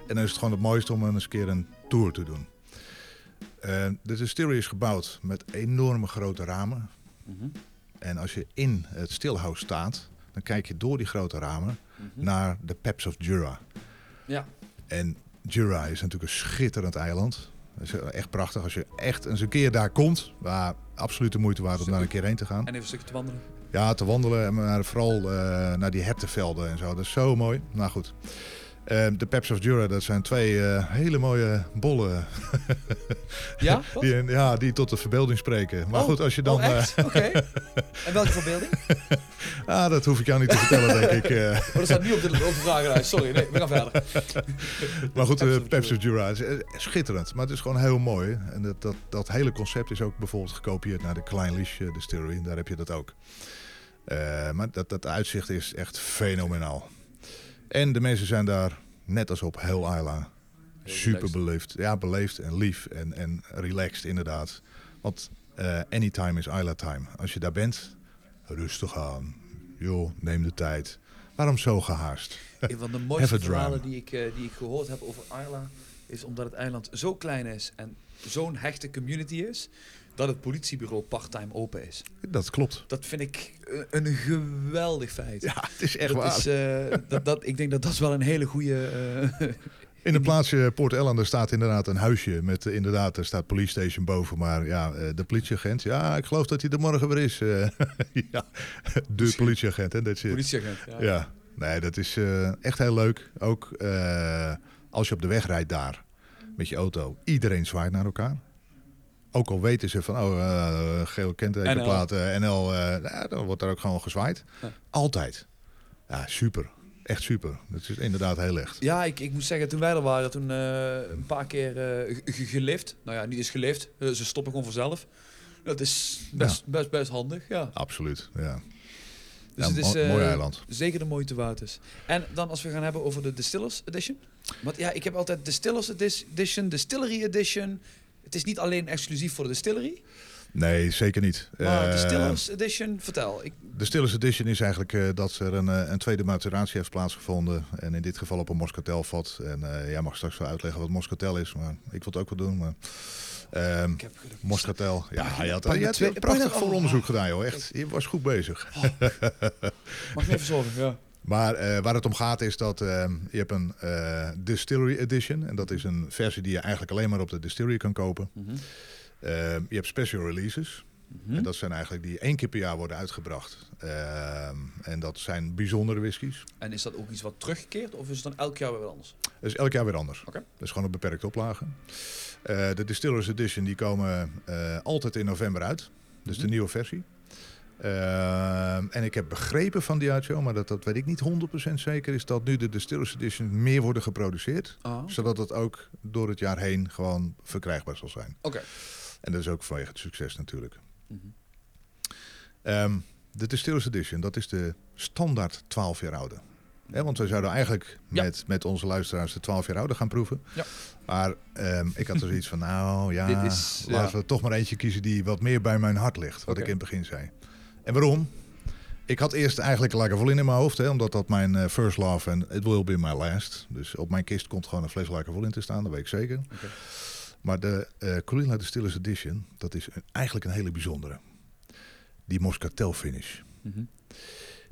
En dan is het gewoon het mooiste om eens een keer een tour te doen. Eh, de distillery is gebouwd met enorme grote ramen. Mhm. En als je in het stilhouse staat, dan kijk je door die grote ramen Mhm. naar de Peps of Jura. Ja. En Jura is natuurlijk een schitterend eiland. Dat is echt prachtig als je echt eens een keer daar komt. Maar absoluut de moeite waard om daar een keer heen te gaan. En even een stukje te wandelen. Ja, te wandelen, maar vooral eh, naar die hertenvelden en zo. Dat is zo mooi. Nou goed. Eh, de Peps of Jura, dat zijn twee eh, hele mooie bollen Ja? Die, ja, die tot de verbeelding spreken. Maar Oh, goed, als je dan... Oh, eh? Oké. En welke verbeelding? ah, dat hoef ik jou niet te vertellen, denk ik. eh. Oh, dat staat niet op de, op de vragenlijst. Sorry, nee, we gaan verder. Maar goed, de Peps of Jura is schitterend. Maar het is gewoon heel mooi. En dat, dat, dat hele concept is ook bijvoorbeeld gekopieerd naar de Klein Lisch eh, Distillery. Daar heb je dat ook. Maar dat, dat uitzicht is echt fenomenaal. En de mensen zijn daar, net als op heel Isla, super beleefd. Ja, beleefd en lief en, en relaxed inderdaad. Want eh, anytime is Isla time. Als je daar bent, rustig aan. Joh, neem de tijd. Waarom zo gehaast? Een van de mooiste verhalen die ik, eh, die ik gehoord heb over Isla... is omdat het eiland zo klein is en zo'n hechte community is... dat het politiebureau parttime open is. Dat klopt. Dat vind ik eh, een geweldig feit. Ja, het is echt dat waar. is, eh, dat, dat, ik denk dat dat is wel een hele goede... eh, In het plaatsje Port Ellen er staat inderdaad een huisje met inderdaad, er staat police station boven, maar ja, de politieagent, ja, ik geloof dat hij er morgen weer is. ja, de politieagent, hè, dat is politieagent. Ja. Ja, nee, dat is echt heel leuk. Ook als je op de weg rijdt daar met je auto, iedereen zwaait naar elkaar. Ook al weten ze van, oh, eh geel kentekenplaat, eh, NL, eh, nou, dan wordt daar ook gewoon gezwaaid. Ja. Altijd. Ja, super. Echt super. Dat is inderdaad heel echt. Ja, ik, ik moet zeggen, toen wij er waren, toen eh, een paar keer eh, ge- ge- gelift. Nou ja, niet eens gelift. ze stoppen gewoon vanzelf. Dat is best, best, best handig, ja. Absoluut, ja. Dus Ja, het is mo- mooi eiland. zeker de moeite waard is. En dan als we gaan hebben over de Distillers Edition. Want ja, ik heb altijd Distillers Edition, Distillery Edition. Het is niet alleen exclusief voor de distillery. Nee, zeker niet. Maar Eh, Distillers Edition, vertel. Ik, De Stillers Edition is eigenlijk eh, dat er een, eh, een tweede maturatie heeft plaatsgevonden. En in dit geval op een Moscatelvat. En eh jij mag straks wel uitleggen wat Moscatel is. Maar ik wil het ook wel doen. Maar, ehm, ik heb Moscatel. Ja, je had, je had twee- een prachtig pagina- oh, vooronderzoek ah, gedaan, joh. Echt, je was goed bezig. Mag ik even zorgen? Ja. Maar eh, waar het om gaat is dat ehm, je hebt een eh, Distillery Edition. En dat is een versie die je eigenlijk alleen maar op de distillery kan kopen. Mhm. Je hebt special releases. Mhm. En dat zijn eigenlijk die één keer per jaar worden uitgebracht. En dat zijn bijzondere whiskies. En is dat ook iets wat terugkeert of is het dan elk jaar weer anders? Dat is elk jaar weer anders. Oké. Dat is gewoon een beperkte oplage. Eh, de Distillers Edition die komen eh, altijd in november uit. Dus de Mhm. nieuwe versie. Ehm, en ik heb begrepen van Diageo, maar dat, dat weet ik niet 100% zeker, is dat nu de Distillers Edition meer worden geproduceerd. Ah, Zodat het ook door het jaar heen gewoon verkrijgbaar zal zijn. Oké. En dat is ook vanwege het succes natuurlijk. Mhm. Ehm, de Distillers Edition, dat is de standaard 12 jaar oude. Want we zouden eigenlijk Ja. met, met onze luisteraars de 12 jaar oude gaan proeven. Ja. Maar ehm, ik had er zoiets van, nou ja, Dit is- laten ja. we toch maar eentje kiezen die wat meer bij mijn hart ligt. Wat ik in het begin zei. En waarom? Ik had eerst eigenlijk Lagavulin in mijn hoofd, hè, omdat dat mijn eh, first love en it will be my last. Dus op mijn kist komt gewoon een fles Lagavulin te staan, dat weet ik zeker. Maar de eh Colina Distillers Edition, dat is een- eigenlijk een hele bijzondere. Die Moscatel finish. Mhm.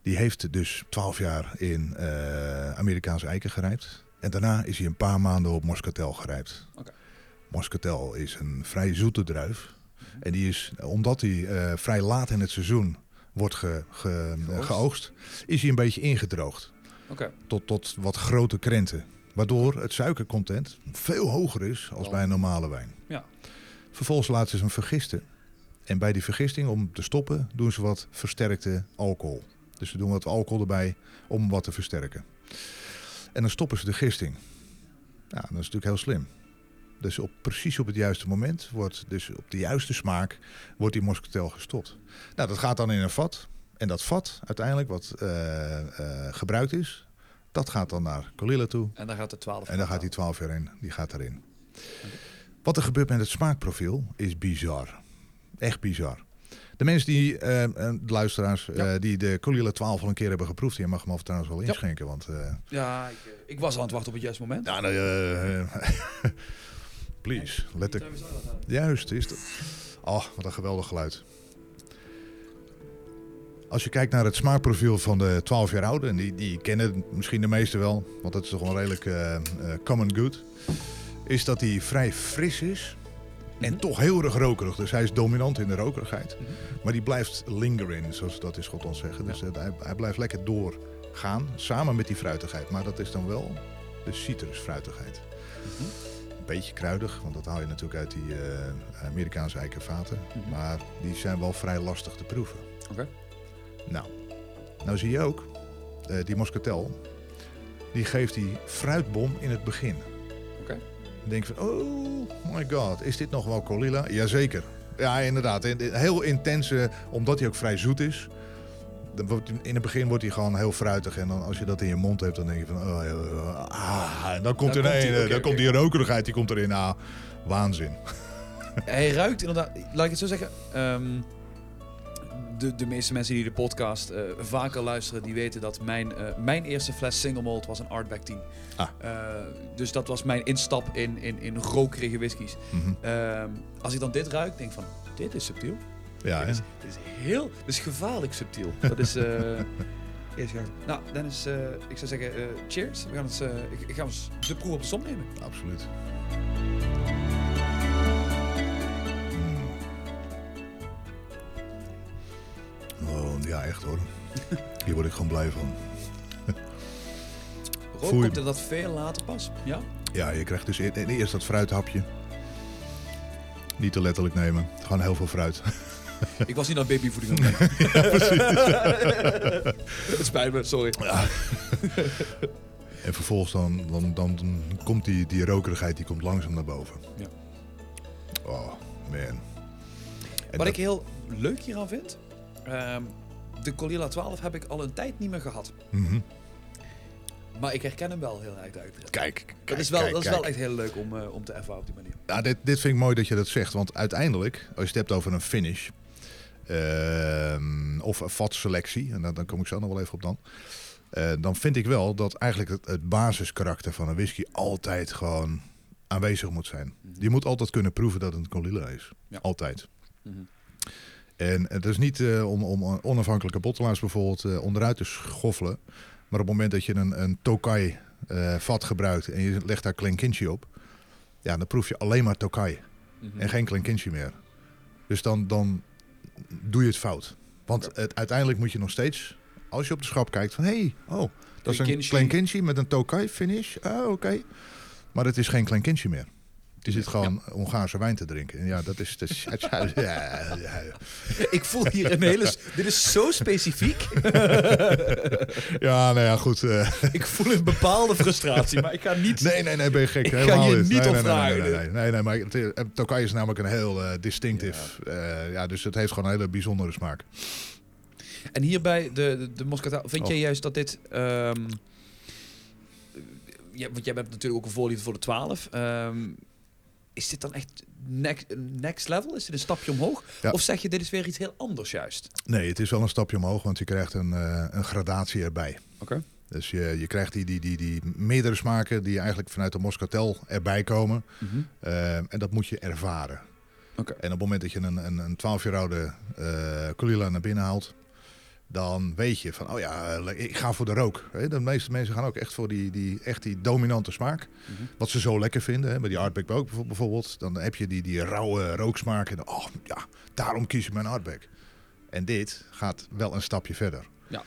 Die heeft dus 12 jaar in eh, Amerikaanse eiken gerijpt. En daarna is hij een paar maanden op Moscatel gerijpt. Oké. Moscatel is een vrij zoete druif. Mhm. En die is, omdat hij vrij laat in het seizoen wordt ge, ge- Geoogst. is hij een beetje ingedroogd. Tot, tot wat grote krenten. Waardoor het suikercontent veel hoger is als Dan- bij een normale wijn. Ja. Vervolgens laten ze hem vergisten. En bij die vergisting, om te stoppen, doen ze wat versterkte alcohol. Dus ze doen wat alcohol erbij om wat te versterken. En dan stoppen ze de gisting. Ja, dat is natuurlijk heel slim. Dus op, precies op het juiste moment, wordt, dus op de juiste smaak, wordt die moscatel gestopt. Nou, dat gaat dan in een vat. En dat vat, uiteindelijk, wat eh, eh, gebruikt is, dat gaat dan naar Colilla toe. En dan gaat de 12. En dan gaat die 12 jaar in, die gaat erin. Wat er gebeurt met het smaakprofiel is bizar. Echt bizar. De mensen die, eh, de luisteraars, Ja. die die de Colilla 12 al een keer hebben geproefd, je mag hem af trouwens wel Ja. inschenken. Want eh, Ja, ik, ik was aan het wachten op het juiste moment. ja, nou, please, let. Juist, is het. Oh, wat een geweldig geluid. Als je kijkt naar het smaakprofiel van de 12 jaar oude, en die, die kennen misschien de meesten wel, want dat is toch wel redelijk eh, eh, common good, is dat hij vrij fris is en Mhm. toch heel erg rokerig. Dus hij is dominant in de rokerigheid, Mhm. maar die blijft lingeren, zoals dat in Schotland zeggen. Dus Ja. eh, hij, hij blijft lekker doorgaan, samen met die fruitigheid. Maar dat is dan wel de citrusfruitigheid. Mhm. Een beetje kruidig, want dat haal je natuurlijk uit die eh, Amerikaanse eikenvaten. Mhm. Maar die zijn wel vrij lastig te proeven. Oké. Nou, nou zie je ook, eh, die Moscatel, die geeft die fruitbom in het begin. Oké. Dan denk je van, oh my god, is dit nog wel Colilla? Jazeker. Ja, inderdaad. In- in- Heel intense, omdat hij ook vrij zoet is. Dan wordt, hij- in het begin wordt hij gewoon heel fruitig. En dan, als je dat in je mond hebt, dan denk je van... Oh, ja, ah, en dan komt, Dan er komt een, hij, oké, dan komt die rokerigheid, die komt erin. Ah, waanzin. Hij ruikt inderdaad, laat ik het zo zeggen. ehm, de, de meeste mensen die de podcast eh, vaker luisteren, die weten dat mijn, eh, mijn eerste fles single malt was een Artback 10. Ah. Eh, dus dat was mijn instap in, in, in rokerige whiskies. Mhm. Ehm, als ik dan dit ruik, denk ik van, dit is subtiel. Ja, hè? is, dit is heel, dit is gevaarlijk subtiel. Dat is... eh eerst gaan. Nou, Dennis, eh, ik zou zeggen, eh, cheers. We gaan, het, eh, ik, ik ga eens de proef op de som nemen. absoluut. Mm. Oh, ja, echt hoor. Hier word ik gewoon blij van. Rook Voel je- komt er dat veel later pas. Ja? Ja, je krijgt dus e- eerst dat fruithapje. Niet te letterlijk nemen. Gewoon heel veel fruit. Ik was niet naar babyvoeding aan het denken. Het spijt me, sorry. En vervolgens dan, dan, dan, komt die, die rokerigheid die komt langzaam naar boven. Ja. Oh, man. En Wat dat- ik heel leuk hieraan vind... ehm, de Colilla 12 heb ik al een tijd niet meer gehad. Mhm. Maar ik herken hem wel heel erg uit. Kijk, kijk, Dat is wel, kijk, dat is wel echt heel leuk om, eh, om te ervaren op die manier. Ja, dit, dit vind ik mooi dat je dat zegt. Want uiteindelijk, als je het hebt over een finish... ehm, of een vatselectie, en daar kom ik zo nog wel even op dan... eh, dan vind ik wel dat eigenlijk het, het basiskarakter van een whisky altijd gewoon aanwezig moet zijn. Mhm. Je moet altijd kunnen proeven dat het een Colilla is. Ja. Altijd. Mhm. En het is niet eh, om, om onafhankelijke bottelaars bijvoorbeeld eh, onderuit te schoffelen. Maar op het moment dat je een, een Tokai vat gebruikt en je legt daar Klenkinchi op. Ja, dan proef je alleen maar Tokai Mhm. en geen Klenkinchi meer. Dus dan, dan doe je het fout. Want het, uiteindelijk moet je nog steeds, als je op de schap kijkt van... hé, hey, oh, dat is een Klenkinchi. Klenkinchi met een Tokai finish. Ah, oké. Maar het is geen Klenkinchi meer. Die zit gewoon Hongaarse wijn te drinken. En ja, dat is... Dat is ja, ja, ja. Ik voel hier een hele... Dit is zo specifiek. Ja, nou ja, goed. eh. Ik voel een bepaalde frustratie, maar ik ga niet... nee, nee, nee, ben je gek. Ik ga Helemaal je niet. niet nee, op nee, nee. Nee, nee, nee, maar het, eh, Tokaj is namelijk een heel eh, distinctief. Ja. ja, dus het heeft gewoon een hele bijzondere smaak. En hierbij, de, de, de Moscatel, vind Oh. jij juist dat dit... ehm, ja, want jij bent natuurlijk ook een voorliefde voor de 12. Ehm, is dit dan echt next, next level? Is dit een stapje omhoog? Ja. Of zeg je, dit is weer iets heel anders juist? Nee, het is wel een stapje omhoog, want je krijgt een, eh, een gradatie erbij. Oké. Dus je, je krijgt die, die, die, die meerdere smaken die eigenlijk vanuit de Moscatel erbij komen. Eh, en dat moet je ervaren. Oké. En op het moment dat je een, een, een 12 jaar oude eh Kulila naar binnen haalt, dan weet je van, oh ja, ik ga voor de rook. De meeste mensen gaan ook echt voor die, die, echt die dominante smaak. Mhm. Wat ze zo lekker vinden. Hè. Bij die Artback ook bijvo- bijvoorbeeld. Dan heb je die, die rauwe rooksmaak. En dan, oh ja, daarom kies ik mijn Artback. En dit gaat wel een stapje verder. Ja.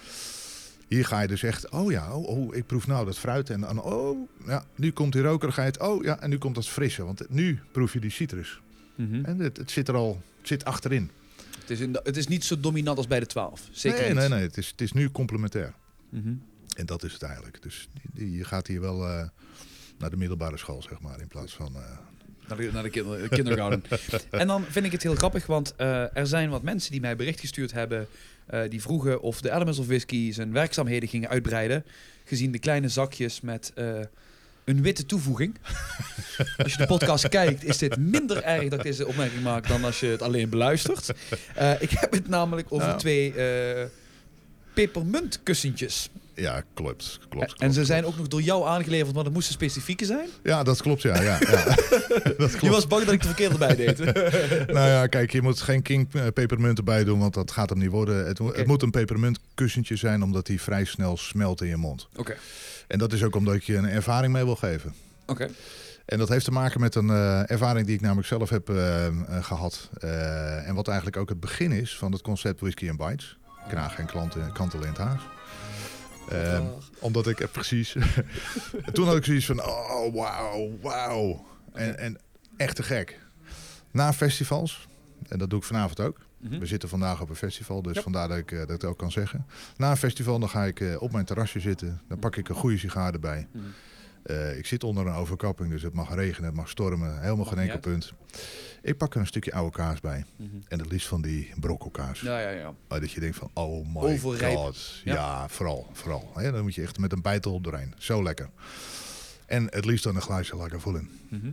Hier ga je dus echt, oh ja, oh, oh, ik proef nou dat fruit. En dan, oh ja, nu komt die rokerigheid. Oh ja, en nu komt dat frisse. Want nu proef je die citrus. Mhm. En het, het zit er al, het zit achterin. Het, is in, het is niet zo dominant als bij de 12. Zeker nee, niet. nee, nee, het is, het is nu complementair. Mhm. En dat is het eigenlijk. Dus je gaat hier wel eh, naar de middelbare school, zeg maar, in plaats van... eh, Naar de, naar de kinder, kindergarten. en dan vind ik het heel grappig, want eh, er zijn wat mensen die mij bericht gestuurd hebben. die vroegen of de Elements of Whisky zijn werkzaamheden gingen uitbreiden. Gezien de kleine zakjes met een witte toevoeging. als je de podcast kijkt, is dit minder erg dat ik deze opmerking maak dan als je het alleen beluistert. Eh, ik heb het namelijk over Nou. twee eh pepermuntkussentjes. Ja, klopt. klopt, en klopt, ze zijn ook nog door jou aangeleverd, want het moesten specifieke zijn. Ja, dat klopt, ja. ja, ja. dat Je klopt. was bang dat ik de verkeerde erbij deed. Nou ja, kijk, je moet geen king eh, pepermunt erbij doen, want dat gaat hem niet worden. Het, het moet een pepermunt kussentje zijn, omdat die vrij snel smelt in je mond. Oké, En dat is ook omdat ik je een ervaring mee wil geven. oké. En dat heeft te maken met een eh, ervaring die ik namelijk zelf heb eh, eh, gehad. Eh, en wat eigenlijk ook het begin is van het concept Whisky and Bites. Kraag en klanten, kantel in het haas. Eh, omdat ik precies... Toen had ik zoiets van, oh wauw, wauw. En, en echt te gek. Na festivals, en dat doe ik vanavond ook. Mhm. We zitten vandaag op een festival, dus vandaar dat ik eh, dat ook kan zeggen. Na een festival dan ga ik eh, op mijn terrasje zitten. Dan pak ik een goede sigaar erbij. Mhm. Eh, ik zit onder een overkapping, dus het mag regenen, het mag stormen. Helemaal geen enkel punt. Ik pak er een stukje oude kaas bij. Mhm. En het liefst van die brokkelkaas. Ja, ja, ja. Maar dat je denkt van, oh my Overrijp. god. Ja. Ja, vooral. vooral. Hè, dan moet je echt met een bijtel doorheen. Zo lekker. En het liefst dan een glaasje Lagavulin. Mhm.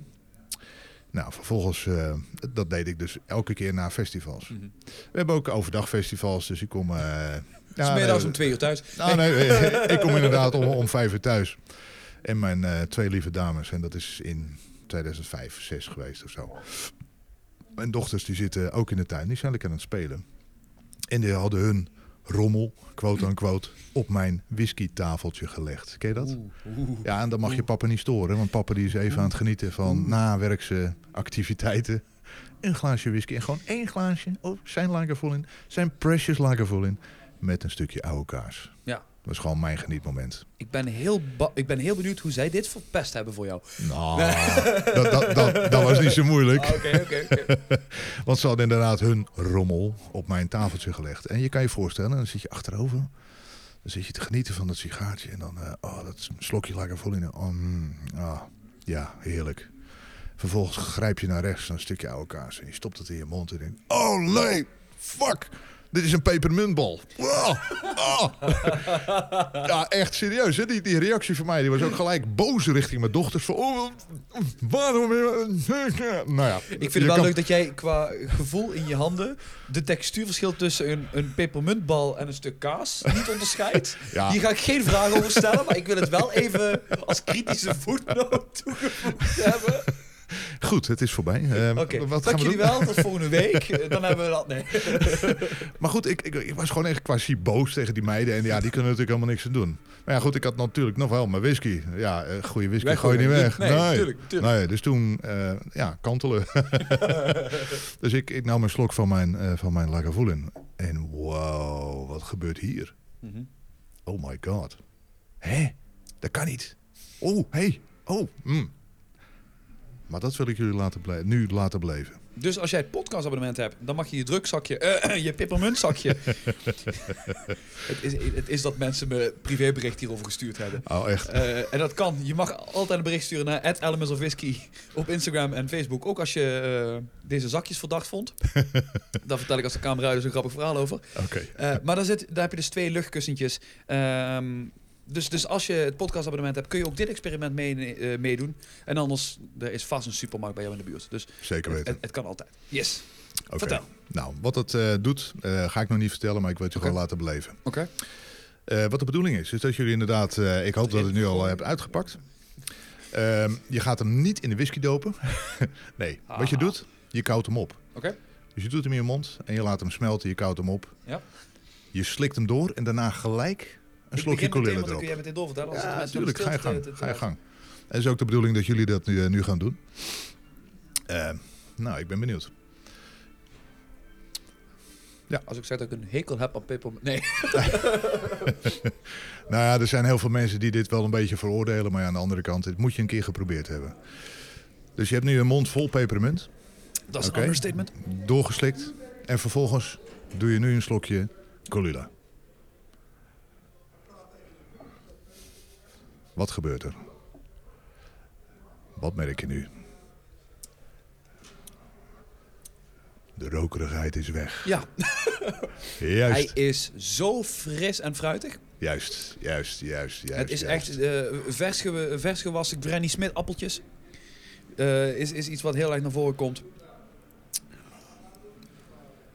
Nou, vervolgens, eh, dat deed ik dus elke keer na festivals. Mhm. We hebben ook overdag festivals, dus ik kom... Dus ja, middags nee, om twee uur thuis. nou, nee, ik kom inderdaad om, om vijf uur thuis. En mijn eh, twee lieve dames, en dat is in 2005, 6 geweest of zo. Mijn dochters die zitten ook in de tuin, die zijn lekker aan het spelen. En die hadden hun rommel, quote unquote, op mijn whiskytafeltje gelegd. Ken je dat? Oeh, oeh. Ja, en dan mag je papa niet storen, want papa die is even aan het genieten van nawerkse activiteiten. Een glaasje whisky en gewoon één glaasje, oh, zijn Lagavulin, zijn Precious Lagavulin, met een stukje oude kaas. Ja. Dat is gewoon mijn genietmoment. Ik ben, heel ik ben heel benieuwd hoe zij dit verpest hebben voor jou. Nou, dat, dat, dat, dat was niet zo moeilijk. Ah, Oké, oké, oké. Want ze hadden inderdaad hun rommel op mijn tafeltje gelegd. En je kan je voorstellen, dan zit je achterover. Dan zit je te genieten van dat sigaartje. En dan, eh, oh, dat slokje Lagavulin. Oh, mm, ah, ja, heerlijk. Vervolgens grijp je naar rechts een stukje oude kaas. En je stopt het in je mond en denkt, oh nee, fuck. Dit is een pepermuntbal. Wow. Ah. Ja, echt serieus. Hè? Die, die reactie van mij die was ook gelijk boos richting mijn dochters. Van, oh, waarom? Nou ja, Ik vind het wel kan- leuk dat jij qua gevoel in je handen de textuurverschil tussen een, een pepermuntbal en een stuk kaas niet onderscheidt. Ja. Hier ga ik geen vraag over stellen, maar ik wil het wel even als kritische voetnoot toegevoegd hebben. Goed, het is voorbij. Eh, Oké, wat gaan dank jullie wel. Tot volgende week. Eh, Dan hebben we dat. Nee. Maar goed, ik, ik, ik was gewoon echt quasi boos tegen die meiden. En ja, die kunnen natuurlijk helemaal niks aan doen. Maar ja, goed, ik had natuurlijk nog wel mijn whisky. Ja, eh, goede whisky Weg gooi je niet weg. Nee, tuurlijk, tuurlijk. Nee, dus toen, ja, kantelen. dus ik, ik nam een slok van mijn, eh van mijn Lagavulin. En wow, wat gebeurt hier? Mhm. Oh my god. Hé, dat kan niet. Oh, hey. Oh, mm. Maar dat wil ik jullie laten nu laten beleven. Dus als jij het podcastabonnement hebt, dan mag je je drugzakje, eh, je peppermuntzakje. het, is, het is dat mensen me privébericht hierover gestuurd hebben. Oh, echt? Eh, en dat kan. Je mag altijd een bericht sturen naar Elements of Whisky op Instagram en Facebook. Ook als je eh, deze zakjes verdacht vond. Daar vertel ik als de camera uit is een grappig verhaal over. Oké. Eh, maar dan zit, daar heb je dus twee luchtkussentjes. Ehm, dus, dus als je het podcastabonnement hebt, kun je ook dit experiment mee, eh, meedoen. En anders, er is vast een supermarkt bij jou in de buurt. Dus Zeker weten. het, het kan altijd. Yes. Vertel. Nou, wat het eh, doet, eh, ga ik nog niet vertellen, maar ik wil het je gewoon laten beleven. Oké. Wat de bedoeling is, is dat jullie inderdaad, ik hoop dat het nu al hebt uitgepakt. Ehm, je gaat hem niet in de whisky dopen. nee, wat je Ah. doet, je koudt hem op. Oké. Dus je doet hem in je mond en je laat hem smelten, je koudt hem op. Ja. Je slikt hem door en daarna gelijk een slokje Colilla dan erop. kun jij meteen doorvertellen. als het Ja, natuurlijk. Ga je gang. Ga je gang. En is ook de bedoeling dat jullie dat nu, eh, nu gaan doen. Eh, nou, ik ben benieuwd. Als ik zeg dat ik een hekel heb aan peppermint. Nee. Nou ja, er zijn heel veel mensen die dit wel een beetje veroordelen. Maar ja, aan de andere kant, dit moet je een keer geprobeerd hebben. Dus je hebt nu een mond vol pepermunt, Dat is een understatement. doorgeslikt. En vervolgens doe je nu een slokje Colula. Wat gebeurt er? Wat merk je nu? De rokerigheid is weg. Ja, Juist, hij is zo fris en fruitig. juist, juist, juist, juist. het is juist. echt eh vers, ge- vers gewassen Granny Smith appeltjes. Eh, is, is iets wat heel erg naar voren komt.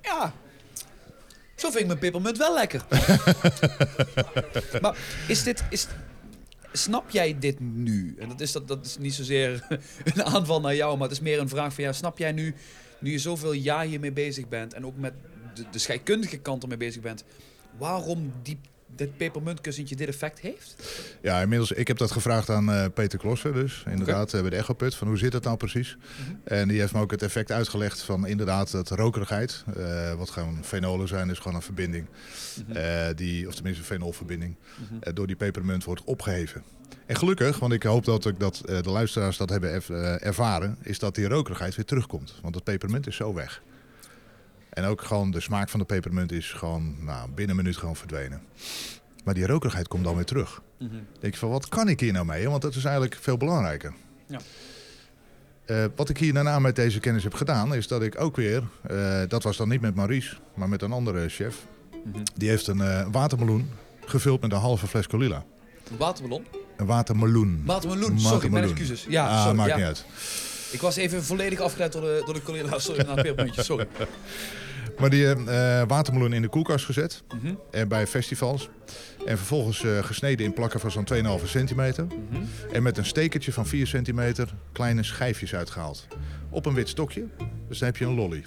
Ja. Zo vind ik mijn peppermunt wel lekker. maar is dit... Is, snap jij dit nu? En dat is, dat, dat is niet zozeer een aanval naar jou, maar het is meer een vraag van jou. Snap jij nu, nu je zoveel jaar hiermee bezig bent en ook met de, de scheikundige kant ermee bezig bent, waarom die, dit pepermuntkussentje dit effect heeft? Ja, inmiddels, ik heb dat gevraagd aan eh, Peter Klossen dus, inderdaad, eh, bij de Echoput, van hoe zit het nou precies? Mhm. En die heeft me ook het effect uitgelegd van inderdaad dat rokerigheid, eh, wat gewoon fenolen zijn, is gewoon een verbinding, Mhm. eh, die, of tenminste een fenolverbinding, Mhm. door die pepermunt wordt opgeheven. En gelukkig, want ik hoop dat, ik dat de luisteraars dat hebben erv- ervaren, is dat die rokerigheid weer terugkomt. Want het pepermunt is zo weg. En ook gewoon de smaak van de pepermunt is gewoon nou, binnen een minuut gewoon verdwenen. Maar die rokerigheid komt dan weer terug. Mhm. denk je van, wat kan ik hier nou mee? Want dat is eigenlijk veel belangrijker. Ja. Eh, wat ik hier daarna met deze kennis heb gedaan, is dat ik ook weer, eh, dat was dan niet met Maurice, maar met een andere chef, Mhm. die heeft een eh, watermeloen gevuld met een halve fles Colilla. Waterballon? Een watermeloen. Watermeloen, sorry, mijn Watermeloen. excuses. Ja, ah, sorry, maakt ja. niet uit. Ik was even volledig afgeleid door de, door de collega. Sorry, naar pepermuntjes, sorry. Maar die eh, watermeloen in de koelkast gezet, Mhm, en bij festivals. En vervolgens eh, gesneden in plakken van zo'n 2,5 centimeter. mhm. En met een stekertje van 4 centimeter kleine schijfjes uitgehaald. Op een wit stokje, dus dan heb je een lolly.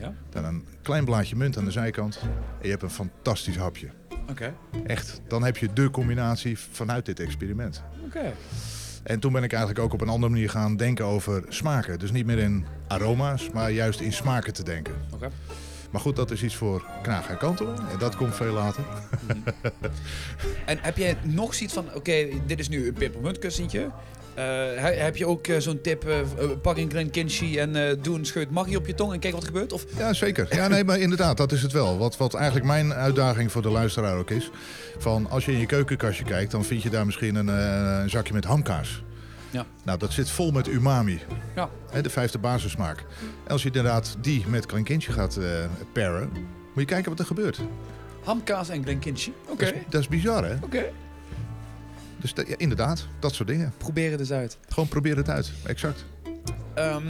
Ja, Dan een klein blaadje munt aan de zijkant. En je hebt een fantastisch hapje. oké. Echt, dan heb je de combinatie vanuit dit experiment. Oké. En toen ben ik eigenlijk ook op een andere manier gaan denken over smaken. Dus niet meer in aroma's, maar juist in smaken te denken. Oké. Maar goed, dat is iets voor knagen en kantelen. En dat komt veel later. En heb jij nog zoiets van, oké, dit is nu een pepermuntkussentje. Eh, he- heb je ook eh, zo'n tip, eh, pak een Kinchy en doe een scheut maggie op je tong en kijk wat er gebeurt? Of, Ja, zeker. Ja, nee, maar inderdaad, dat is het wel. Wat, wat eigenlijk mijn uitdaging voor de luisteraar ook is. Van als je in je keukenkastje kijkt, dan vind je daar misschien een, een zakje met hamkaas. Ja. Nou, dat zit vol met umami. Ja. De vijfde basissmaak. En als je inderdaad die met klinkintje gaat eh paren, moet je kijken wat er gebeurt. hamkaas en Glen Kinchy. Oké, Dat, is, dat is bizar, hè? oké. Dus ja, inderdaad, dat soort dingen. Probeer het eens uit. Gewoon probeer het uit. Exact. Ehm,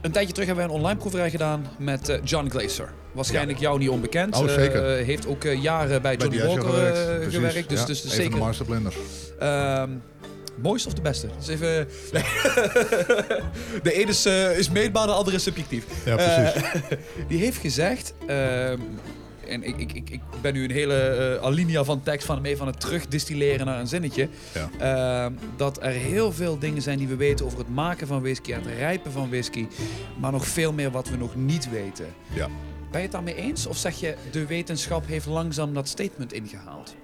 een tijdje terug hebben wij een online proeverij gedaan met eh, John Glazer. Waarschijnlijk jou niet onbekend. Oh, zeker. Eh, heeft ook jaren bij Bij Johnny Walker gewerkt. Gewerkt. Dus, Ja, dus, dus een zeker. de masterblenders. Ehm mooiste of de beste? Dus even... de ene is, eh, is meetbaar, de andere is subjectief. Ja, precies. Eh, die heeft gezegd... ehm, en ik, ik, ik, ik ben nu een hele eh, alinea van tekst van hem even aan het terugdistilleren naar een zinnetje. Ja. Ehm, dat er heel veel dingen zijn die we weten over het maken van whisky, het rijpen van whisky. Maar nog veel meer wat we nog niet weten. Ja. Ben je het daarmee eens? Of zeg je, de wetenschap heeft langzaam dat statement ingehaald?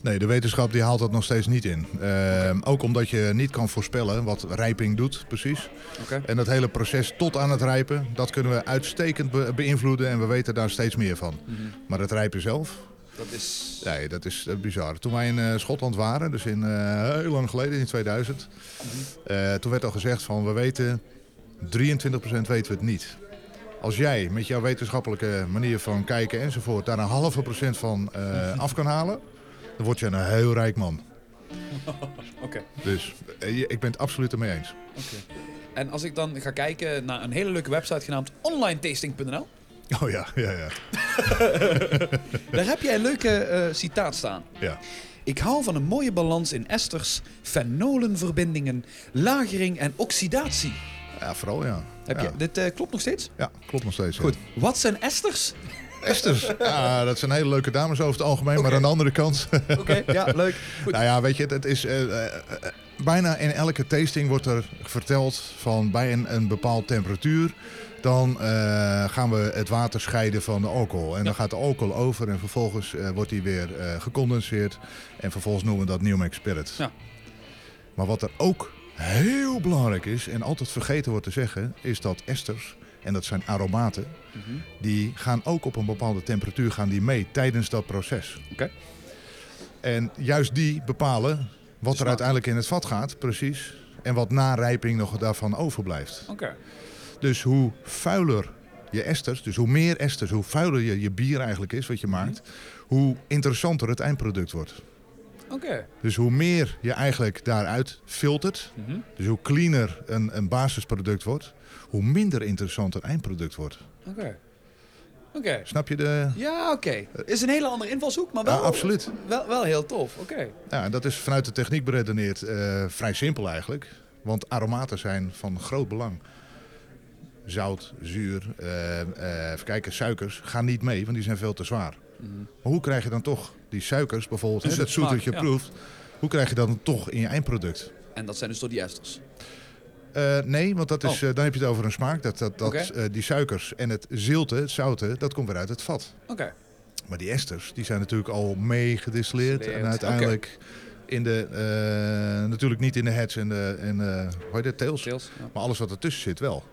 Nee, de wetenschap die haalt dat nog steeds niet in. Ehm, Ook omdat je niet kan voorspellen wat rijping doet, precies. En dat hele proces tot aan het rijpen, dat kunnen we uitstekend be- beïnvloeden en we weten daar steeds meer van. Mhm. Maar het rijpen zelf, Dat is... nee, dat is eh, bizar. Toen wij in eh, Schotland waren, dus in, eh, heel lang geleden, in 2000, eh, toen werd al gezegd van we weten, 23% weten we het niet. Als jij met jouw wetenschappelijke manier van kijken enzovoort daar een halve procent van eh, af kan halen, dan word je een heel rijk man. Oké. Dus eh, ik ben het absoluut ermee eens. Oké. En als ik dan ga kijken naar een hele leuke website genaamd onlinetasting.nl, Oh ja, ja, ja. daar heb jij een leuke eh, citaat staan. ja. Ik hou van een mooie balans in esters, fenolenverbindingen, lagering en oxidatie. Ja, vooral ja. Heb ja. je, dit eh, klopt nog steeds? Ja, klopt nog steeds. Goed. Wat zijn esters? Esters. Ja, dat zijn hele leuke dames over het algemeen, maar aan de andere kant. Oké, ja, leuk. Goed. nou ja, weet je, het, is eh, eh, bijna in elke tasting wordt er verteld van bij een, een bepaald temperatuur. Dan gaan we het water scheiden van de alcohol. En dan gaat de alcohol over en vervolgens wordt die weer gecondenseerd. En vervolgens noemen we dat New Make Spirit. Ja. Maar wat er ook heel belangrijk is en altijd vergeten wordt te zeggen, is dat esters, en dat zijn aromaten, Mhm. die gaan ook op een bepaalde temperatuur gaan die mee tijdens dat proces. Oké. En juist die bepalen wat er uiteindelijk in het vat gaat, precies. En wat na rijping nog daarvan overblijft. Oké. Dus hoe vuiler je esters, dus hoe meer esters, hoe vuiler je, je bier eigenlijk is wat je maakt, hoe interessanter het eindproduct wordt. Oké. Dus hoe meer je eigenlijk daaruit filtert, Mhm. dus hoe cleaner een, een basisproduct wordt, hoe minder interessant een eindproduct wordt. Oké. Oké. Snap je de... Ja, oké. Is een hele andere invalshoek, maar wel, Ja, absoluut. wel, wel heel tof. Oké. Ja, en dat is vanuit de techniek beredeneerd eh, vrij simpel eigenlijk. Want aromaten zijn van groot belang. Zout, zuur, eh, eh, even kijken, suikers gaan niet mee, want die zijn veel te zwaar. Maar hoe krijg je dan toch die suikers, bijvoorbeeld, Een hè, dat zoet zoet dat je smaak, ja. proeft, hoe krijg je dat dan toch in je eindproduct? En dat zijn dus door die esters. Eh, nee, want dat is, Oh. eh, dan heb je het over een smaak. Dat, dat, dat, eh, die suikers en het zilte, het zoute, dat komt weer uit het vat. Oké. Maar die esters, die zijn natuurlijk al mee gedistilleerd. Gedistilleerd, En uiteindelijk in de, eh, natuurlijk niet in de heads en de, en, eh, hoe heet het, tails. Ja. Maar alles wat ertussen zit wel.